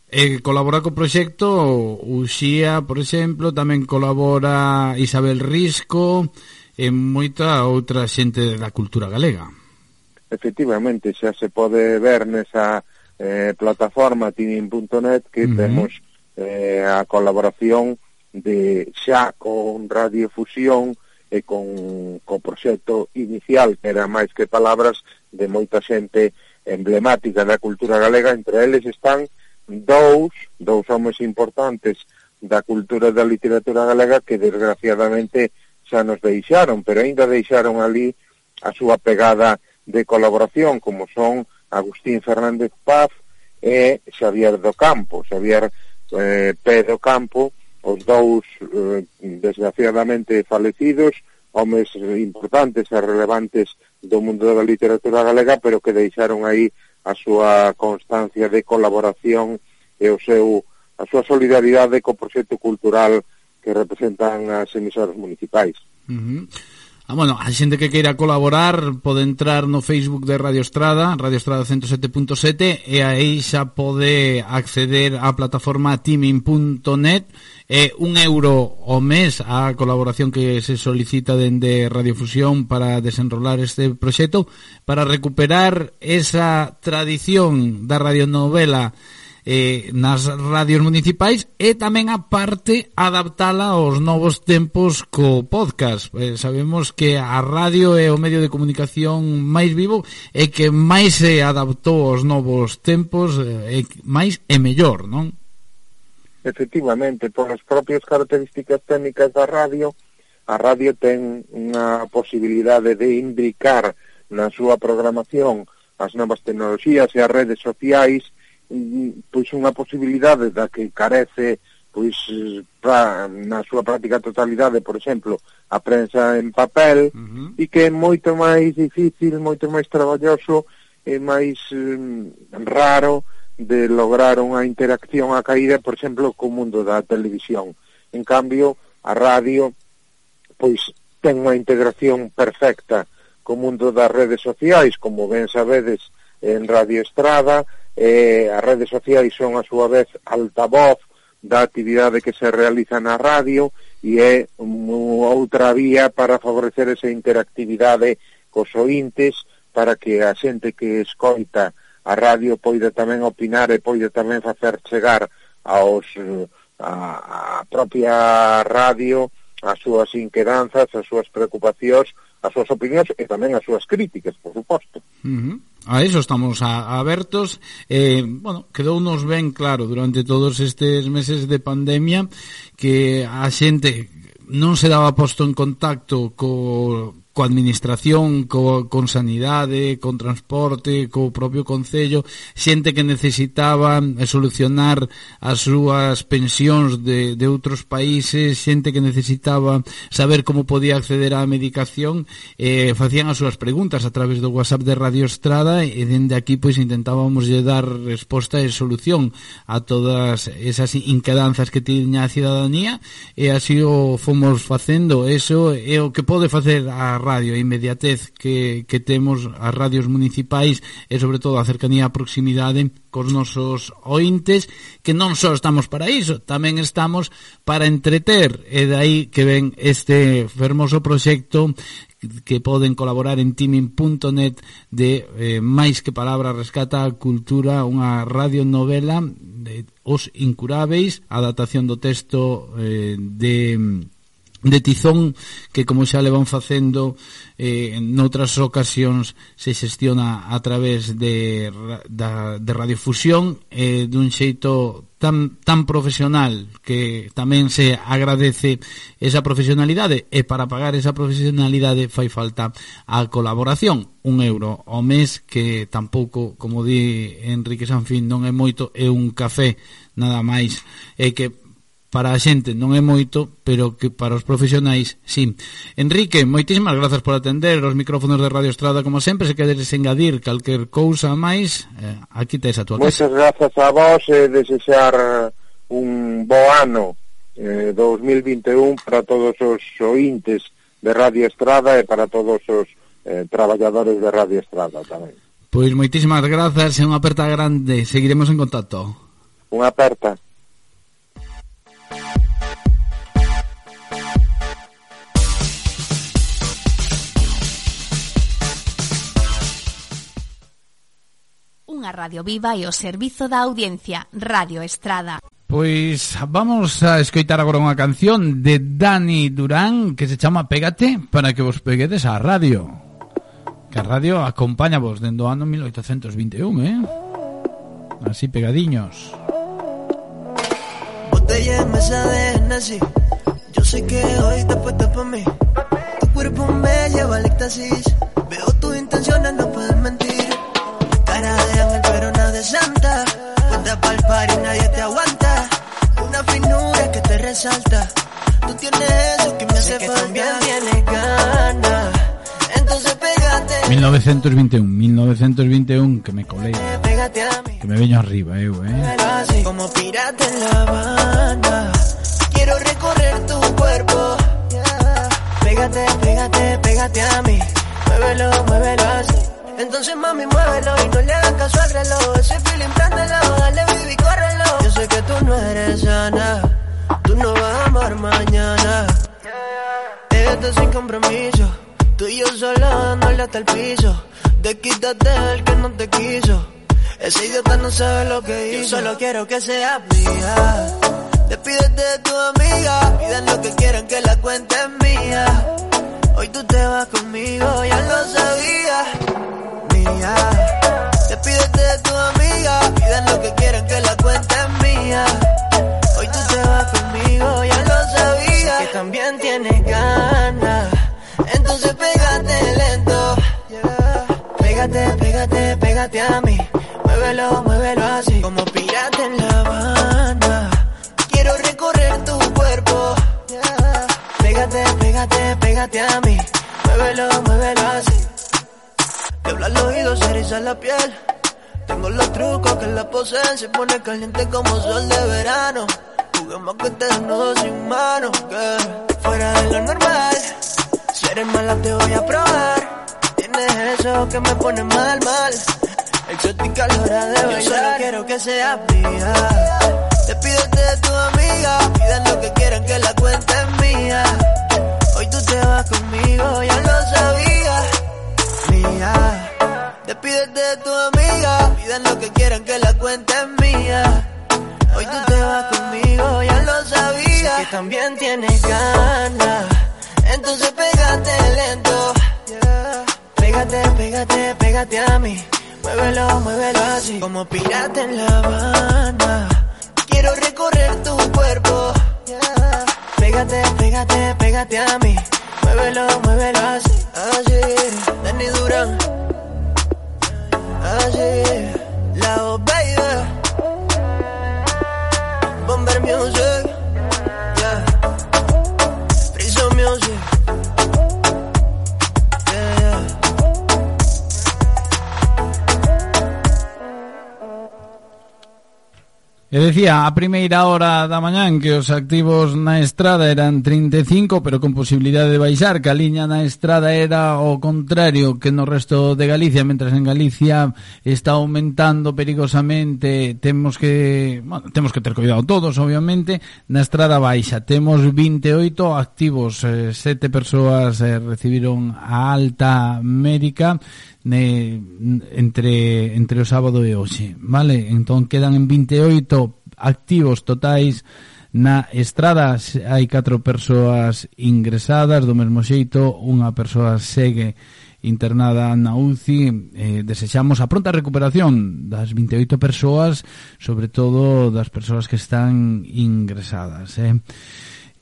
E colabora co proxecto Uxía, por exemplo, tamén colabora Isabel Risco e moita outra xente da cultura galega. Efectivamente, xa se pode ver nesa eh, plataforma tinin.net que uh -huh. temos eh, a colaboración de xa con radiofusión e con co proxecto inicial que era máis que palabras de moita xente emblemática da cultura galega, entre eles están dous, dous homes importantes da cultura e da literatura galega que desgraciadamente xa nos deixaron, pero aínda deixaron ali a súa pegada de colaboración, como son Agustín Fernández Paz e Xavier do Campo, Xavier eh, Pedro Campo, os dous eh, desgraciadamente falecidos, homes importantes e relevantes do mundo da literatura galega, pero que deixaron aí a súa constancia de colaboración e o seu a súa solidaridade co proxecto cultural que representan as emisoras municipais. Uh -huh. Ah, bueno, a xente que queira colaborar pode entrar no Facebook de Radio Estrada, Radio Estrada 107.7 e aí xa pode acceder á plataforma teaming.net e un euro ao mes a colaboración que se solicita dende Radiofusión para desenrolar este proxecto para recuperar esa tradición da radionovela eh, nas radios municipais e tamén a parte adaptala aos novos tempos co podcast. Eh, sabemos que a radio é o medio de comunicación máis vivo e que máis se adaptou aos novos tempos eh, e máis e mellor, non? Efectivamente, polas propias características técnicas da radio, a radio ten unha posibilidade de imbricar na súa programación as novas tecnoloxías e as redes sociais pois unha posibilidade da que carece pois pra, na súa práctica totalidade, por exemplo, a prensa en papel uh -huh. e que é moito máis difícil, moito máis traballoso e máis um, raro de lograr unha interacción a caída, por exemplo, co mundo da televisión. En cambio, a radio pois ten unha integración perfecta co mundo das redes sociais, como ben sabedes, en Radio Estrada, eh, as redes sociais son a súa vez altavoz da actividade que se realiza na radio e é unha outra vía para favorecer esa interactividade cos ointes para que a xente que escoita a radio poida tamén opinar e poida tamén facer chegar aos eh, a, a propia radio as súas inquedanzas, as súas preocupacións as súas opinións e tamén as súas críticas, por suposto. Uh -huh. A iso estamos a, a abertos. Eh, bueno, quedou nos ben claro durante todos estes meses de pandemia que a xente non se daba posto en contacto co coa administración, co, con sanidade, con transporte, co propio Concello, xente que necesitaba solucionar as súas pensións de, de outros países, xente que necesitaba saber como podía acceder á medicación, eh, facían as súas preguntas a través do WhatsApp de Radio Estrada e dende aquí pois intentábamos lle dar resposta e solución a todas esas inquedanzas que tiña a cidadanía e así o fomos facendo, eso é o que pode facer a radio, a inmediatez que, que temos as radios municipais e sobre todo a cercanía a proximidade cos nosos ointes que non só estamos para iso, tamén estamos para entreter. E dai que ven este fermoso proxecto que poden colaborar en timing.net de eh, máis que palabra rescata a cultura unha radionovela de Os Incuráveis adaptación do texto eh, de de tizón que como xa le van facendo eh, en outras ocasións se xestiona a través de, da, de radiofusión eh, dun xeito tan, tan profesional que tamén se agradece esa profesionalidade e para pagar esa profesionalidade fai falta a colaboración. Un euro ao mes que tampouco, como di Enrique Sanfín non é moito, é un café nada máis. E que para a xente non é moito, pero que para os profesionais, sí. Enrique, moitísimas grazas por atender os micrófonos de Radio Estrada, como sempre, se queres engadir calquer cousa máis, eh, aquí tes a tua casa. Moitas grazas a vos e desexar un bo ano eh, 2021 para todos os ointes de Radio Estrada e para todos os eh, traballadores de Radio Estrada tamén. Pois moitísimas grazas e unha aperta grande. Seguiremos en contacto. Unha aperta. a Radio Viva e o servizo da audiencia Radio Estrada. Pois vamos a escoitar agora unha canción de Dani Durán que se chama Pégate para que vos peguedes á radio. Que a radio acompaña vos dendo ano 1821, eh? Así pegadiños. Botella en mesa de nazi Yo sé que hoy te puesta pa' mí Tu cuerpo me lleva al éxtasis Veo tus intenciones, no Puesta pa'l par y nadie te aguanta. Una finura que te resalta. Tú tienes eso que me hace que falta. también tienes ganas. Entonces pégate. 1921, 1921 que me mí. Que me veño arriba, eh Así como pirata en La Habana. Quiero recorrer tu cuerpo. Pégate, pégate, pégate a mí. Muévelo, muévelo así entonces mami muévelo y no le hagas caso al reloj. Ese feeling préndelo, dale baby, córrelo. Yo sé que tú no eres sana Tú no vas a amar mañana. Esto sin compromiso Tú y yo solo dándole hasta el piso. Desquítate el que no te quiso Ese idiota no sabe lo que hizo. Yo solo quiero que sea mía. Despídete de tu amiga Pidan lo que quieran que la cuente es mía. Hoy tú te vas conmigo, ya lo sabía mía. Despídete de tu amiga. Pidan lo que quieran que la cuenta es mía. Hoy tú te vas conmigo, ya lo sabía. Que también tienes ganas Entonces pégate lento. Pégate, pégate, pégate a mí. Muévelo, muévelo así. Como pirata en la banda. Quiero recorrer tu cuerpo. Pégate, pégate, pégate a mí. Muévelo, muévelo así. Habla al oído, se eriza la piel. Tengo los trucos que la poseen. Se pone caliente como sol de verano. Juguemos que te desnudo sin mano. Que fuera de lo normal. Si eres mala, te voy a probar. Tienes eso que me pone mal, mal. Exótica a la hora de bailar. Yo solo quiero que seas mía. Despídete de tu amiga. Pidan lo que quieran que la cuenta es mía. Hoy tú te vas conmigo, ya lo sabía. Mía. Despídete de tu amiga. Pidan lo que quieran que la cuenta es mía. Hoy tú te vas conmigo, ya lo sabía. Sé que también tienes ganas. Entonces pégate lento. Pégate, pégate, pégate a mí. Muévelo, muévelo así. Como pirata en la banda. Quiero recorrer tu cuerpo. Pégate, pégate, pégate a mí. Muévelo, muévelo así. Así. Danny Durán. Ajay, love, oh, baby, bomber music. E decía, a primeira hora da mañán que os activos na estrada eran 35, pero con posibilidade de baixar, que a liña na estrada era o contrario que no resto de Galicia, mentras en Galicia está aumentando perigosamente, temos que, bueno, temos que ter cuidado todos, obviamente, na estrada baixa. Temos 28 activos, eh, sete persoas eh, recibiron a alta médica, ne, entre entre o sábado e hoxe, vale? Entón quedan en 28 activos totais na estrada hai 4 persoas ingresadas, do mesmo xeito unha persoa segue internada na UCI eh, desexamos a pronta recuperación das 28 persoas sobre todo das persoas que están ingresadas eh.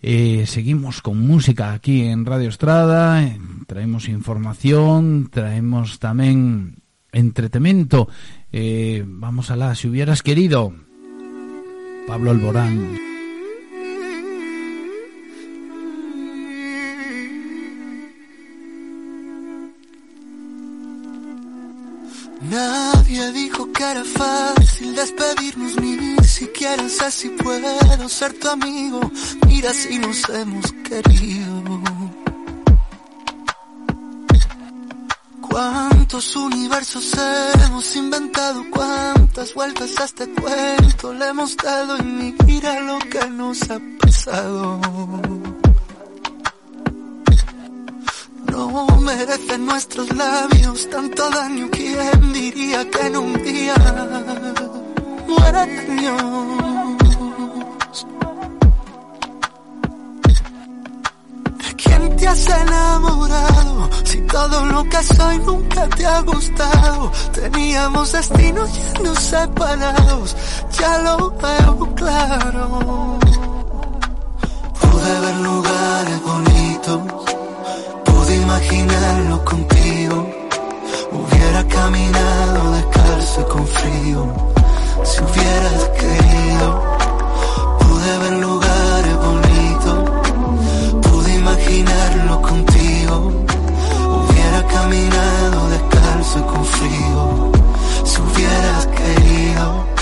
Eh, seguimos con música aquí en Radio Estrada, eh, traemos información, traemos tamén entretemento. Eh, vamos alá, si hubieras querido, Pablo Alborán. Nadie dijo que era fácil despedirnos, ni siquiera sé si puedo ser tu amigo. Mira si nos hemos querido. ¿Cuántos universos hemos inventado? ¿Cuántas vueltas a este cuento le hemos dado? Y mira lo que nos ha pasado. Merecen nuestros labios tanto daño. ¿Quién diría que en un día mueran años? ¿De quién te has enamorado? Si todo lo que soy nunca te ha gustado. Teníamos destinos yendo separados. Ya lo veo claro. Pude ver lugares bonitos imaginarlo contigo. Hubiera caminado descalzo y con frío, si hubieras querido. Pude ver lugares bonitos, pude imaginarlo contigo. Hubiera caminado descalzo y con frío, si hubieras querido.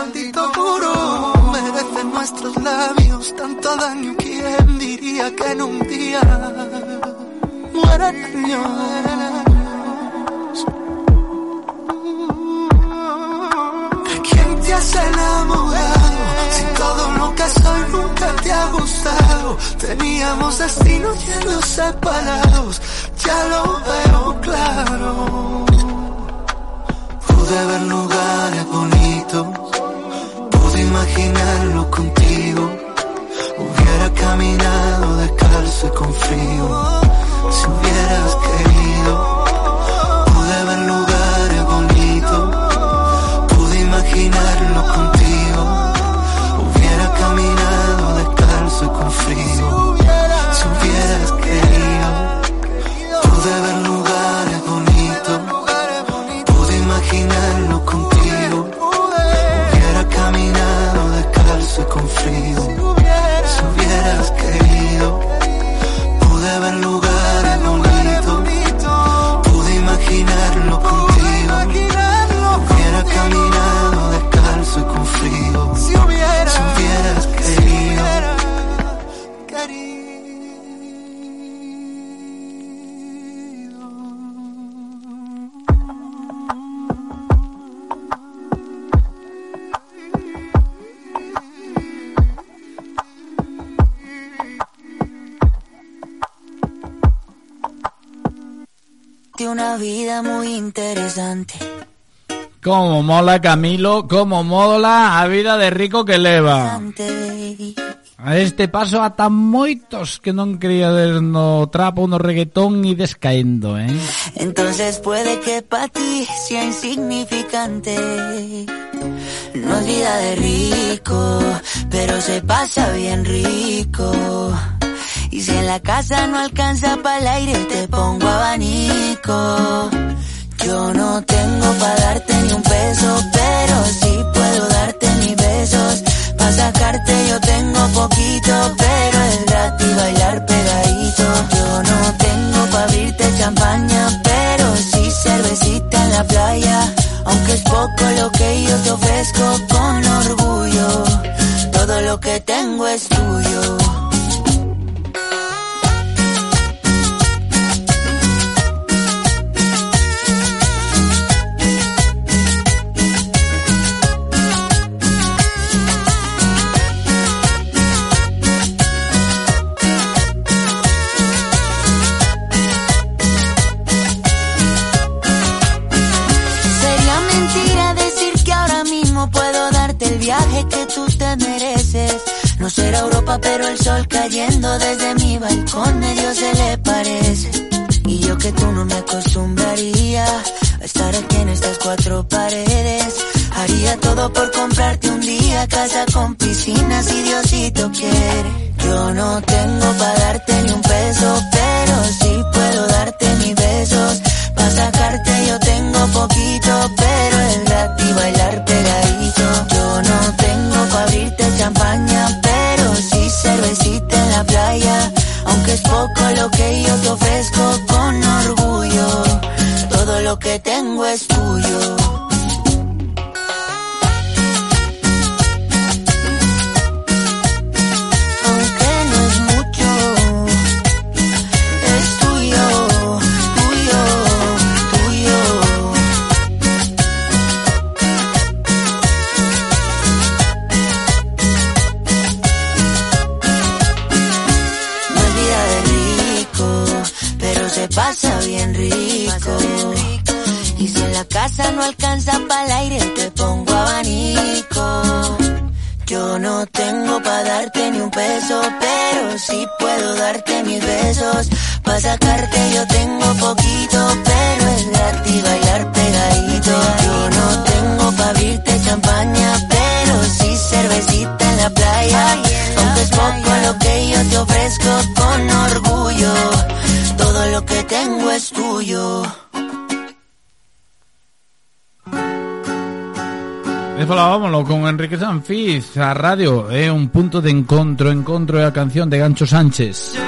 Maldito muro. Merecen nuestros labios tanto daño. ¿Quién diría que en un día mueran? ¿De quién te has enamorado? Si todo lo que soy nunca te ha gustado. Teníamos destinos yendo separados. ya lo veo claro. Pude ver lugares bonitos, imaginarlo contigo. Hubiera caminado descalzo y con frío, si hubieras querido. Vida muy interesante. Como mola Camilo, como mola a vida de rico que leva. A este paso ata moitos que non quería ver no trapo, no reggaetón e descaendo, eh? Entonces puede que para ti sea insignificante. No es vida de rico, pero se pasa bien rico. Y si en la casa no alcanza para el aire, te pongo abanico. Yo no tengo para darte ni un peso, pero sí puedo darte mis besos. Para sacarte yo tengo poquito, pero es gratis bailar pegadito. Yo no tengo para abrirte champaña, pero sí cervecita en la playa. Aunque es poco lo que yo te ofrezco con orgullo. Todo lo que tengo es tuyo. No será Europa, pero el sol cayendo desde mi balcón medio se le parece. Y yo que tú no me acostumbraría a estar aquí en estas cuatro paredes. Haría todo por comprarte un día casa con piscina si Diosito quiere. Yo no tengo para darte ni un peso, pero sí puedo darte mis besos. Para sacarte yo tengo poquito, pero es gratis bailar pegadito. Cervecita en la playa. Aunque es poco lo que yo te ofrezco con orgullo. Todo lo que tengo es tuyo. Sacarte yo tengo poquito, pero es gratis bailar pegadito. Yo no tengo para abrirte champaña, pero sí cervecita en la playa. Aunque es poco lo que yo te ofrezco con orgullo. Todo lo que tengo es tuyo. Falábamoslo con Enrique Sanfiz A radio é un punto de encontro Encontro é a canción de Gancho Sánchez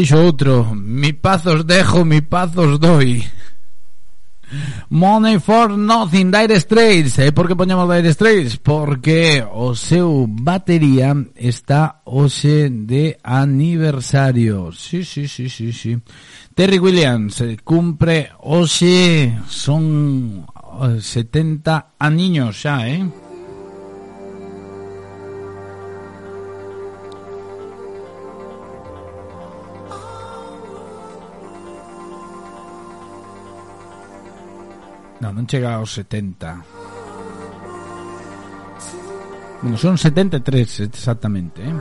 dixo outro, mi paz os dejo, mi paz os doi. Money for Nothing Dire Straits E eh? por que poñemos Dire Straits? Porque o seu batería está hoxe de aniversario Sí, sí, sí, sí, sí Terry Williams eh, cumpre hoxe son eh, 70 aniños xa, eh? Non, non chega aos 70 Bueno, son 73 exactamente eh?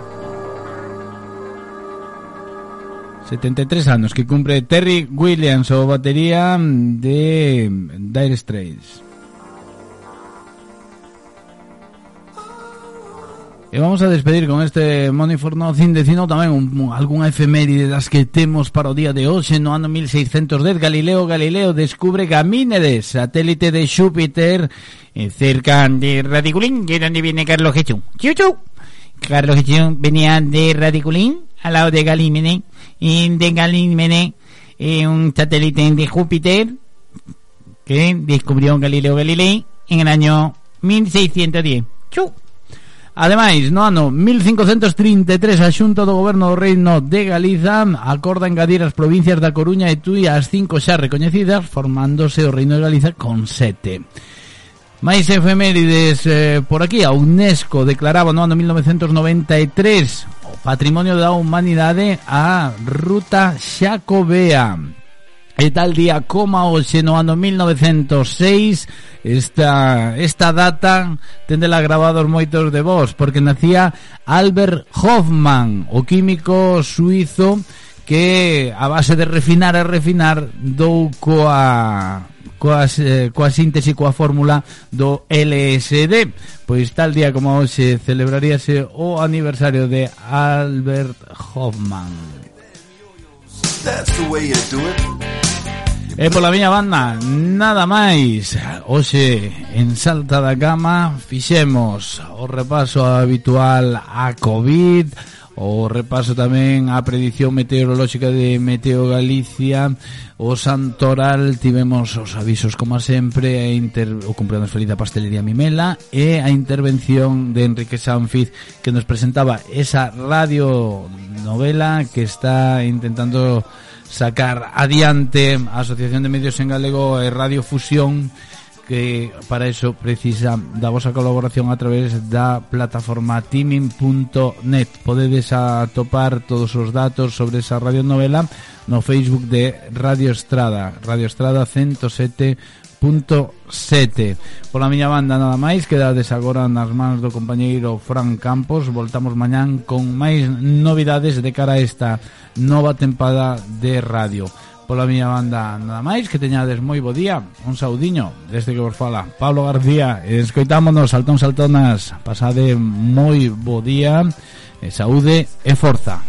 73 anos que cumpre Terry Williams o batería mm, de Dire Straits E vamos a despedir con este Money for Nothing dicindo tamén un, un, algunha efeméride das que temos para o día de hoxe no ano 1610 Galileo Galileo descubre Gamínedes, satélite de Xúpiter eh, cerca de Radiculín, que é donde viene Carlos Jesús. Chuchu. Carlos Jesús venía de Radiculín al lado de Galímenes y de Galímenes eh, un satélite de Júpiter que descubrió Galileo Galilei en el año 1610. Chu. Ademais, no ano 1533 a Xunta do Goberno do Reino de Galiza acorda engadir as provincias da Coruña e Tui ás cinco xa recoñecidas, formándose o Reino de Galiza con sete. Máis efemérides eh, por aquí, a UNESCO declaraba no ano 1993 o Patrimonio da Humanidade a Ruta Xacobea. E tal día como hoxe no ano 1906 esta, esta data tendela grabados moitos de vos porque nacía Albert Hoffman o químico suizo que a base de refinar e refinar dou coa coa, eh, coa síntese coa fórmula do LSD. Pois tal día como hoxe celebraríase o aniversario de Albert Hoffman. That's the way you do it. Eh, e pola miña banda, nada máis Hoxe, en Salta da Cama Fixemos o repaso habitual a COVID O repaso tamén a predición meteorolóxica de Meteo Galicia. O Santoral tivemos os avisos como sempre a inter... O cumpleaños feliz da pastelería Mimela E a intervención de Enrique Sanfiz Que nos presentaba esa radio novela Que está intentando sacar adiante a Asociación de Medios en Galego e Radio Fusión que para eso precisa da vosa colaboración a través da plataforma teaming.net. Podedes atopar todos os datos sobre esa radionovela no Facebook de Radio Estrada, Radio Estrada 107 106.7 Pola miña banda nada máis Quedades agora nas mans do compañeiro Fran Campos. Voltamos mañán con máis novidades de cara a esta nova tempada de radio. Pola miña banda nada máis Que teñades moi bo día. Un saudiño desde que vos fala Pablo García. Escoitámonos saltón saltonas. Pasade moi bo día. Saúde e forza.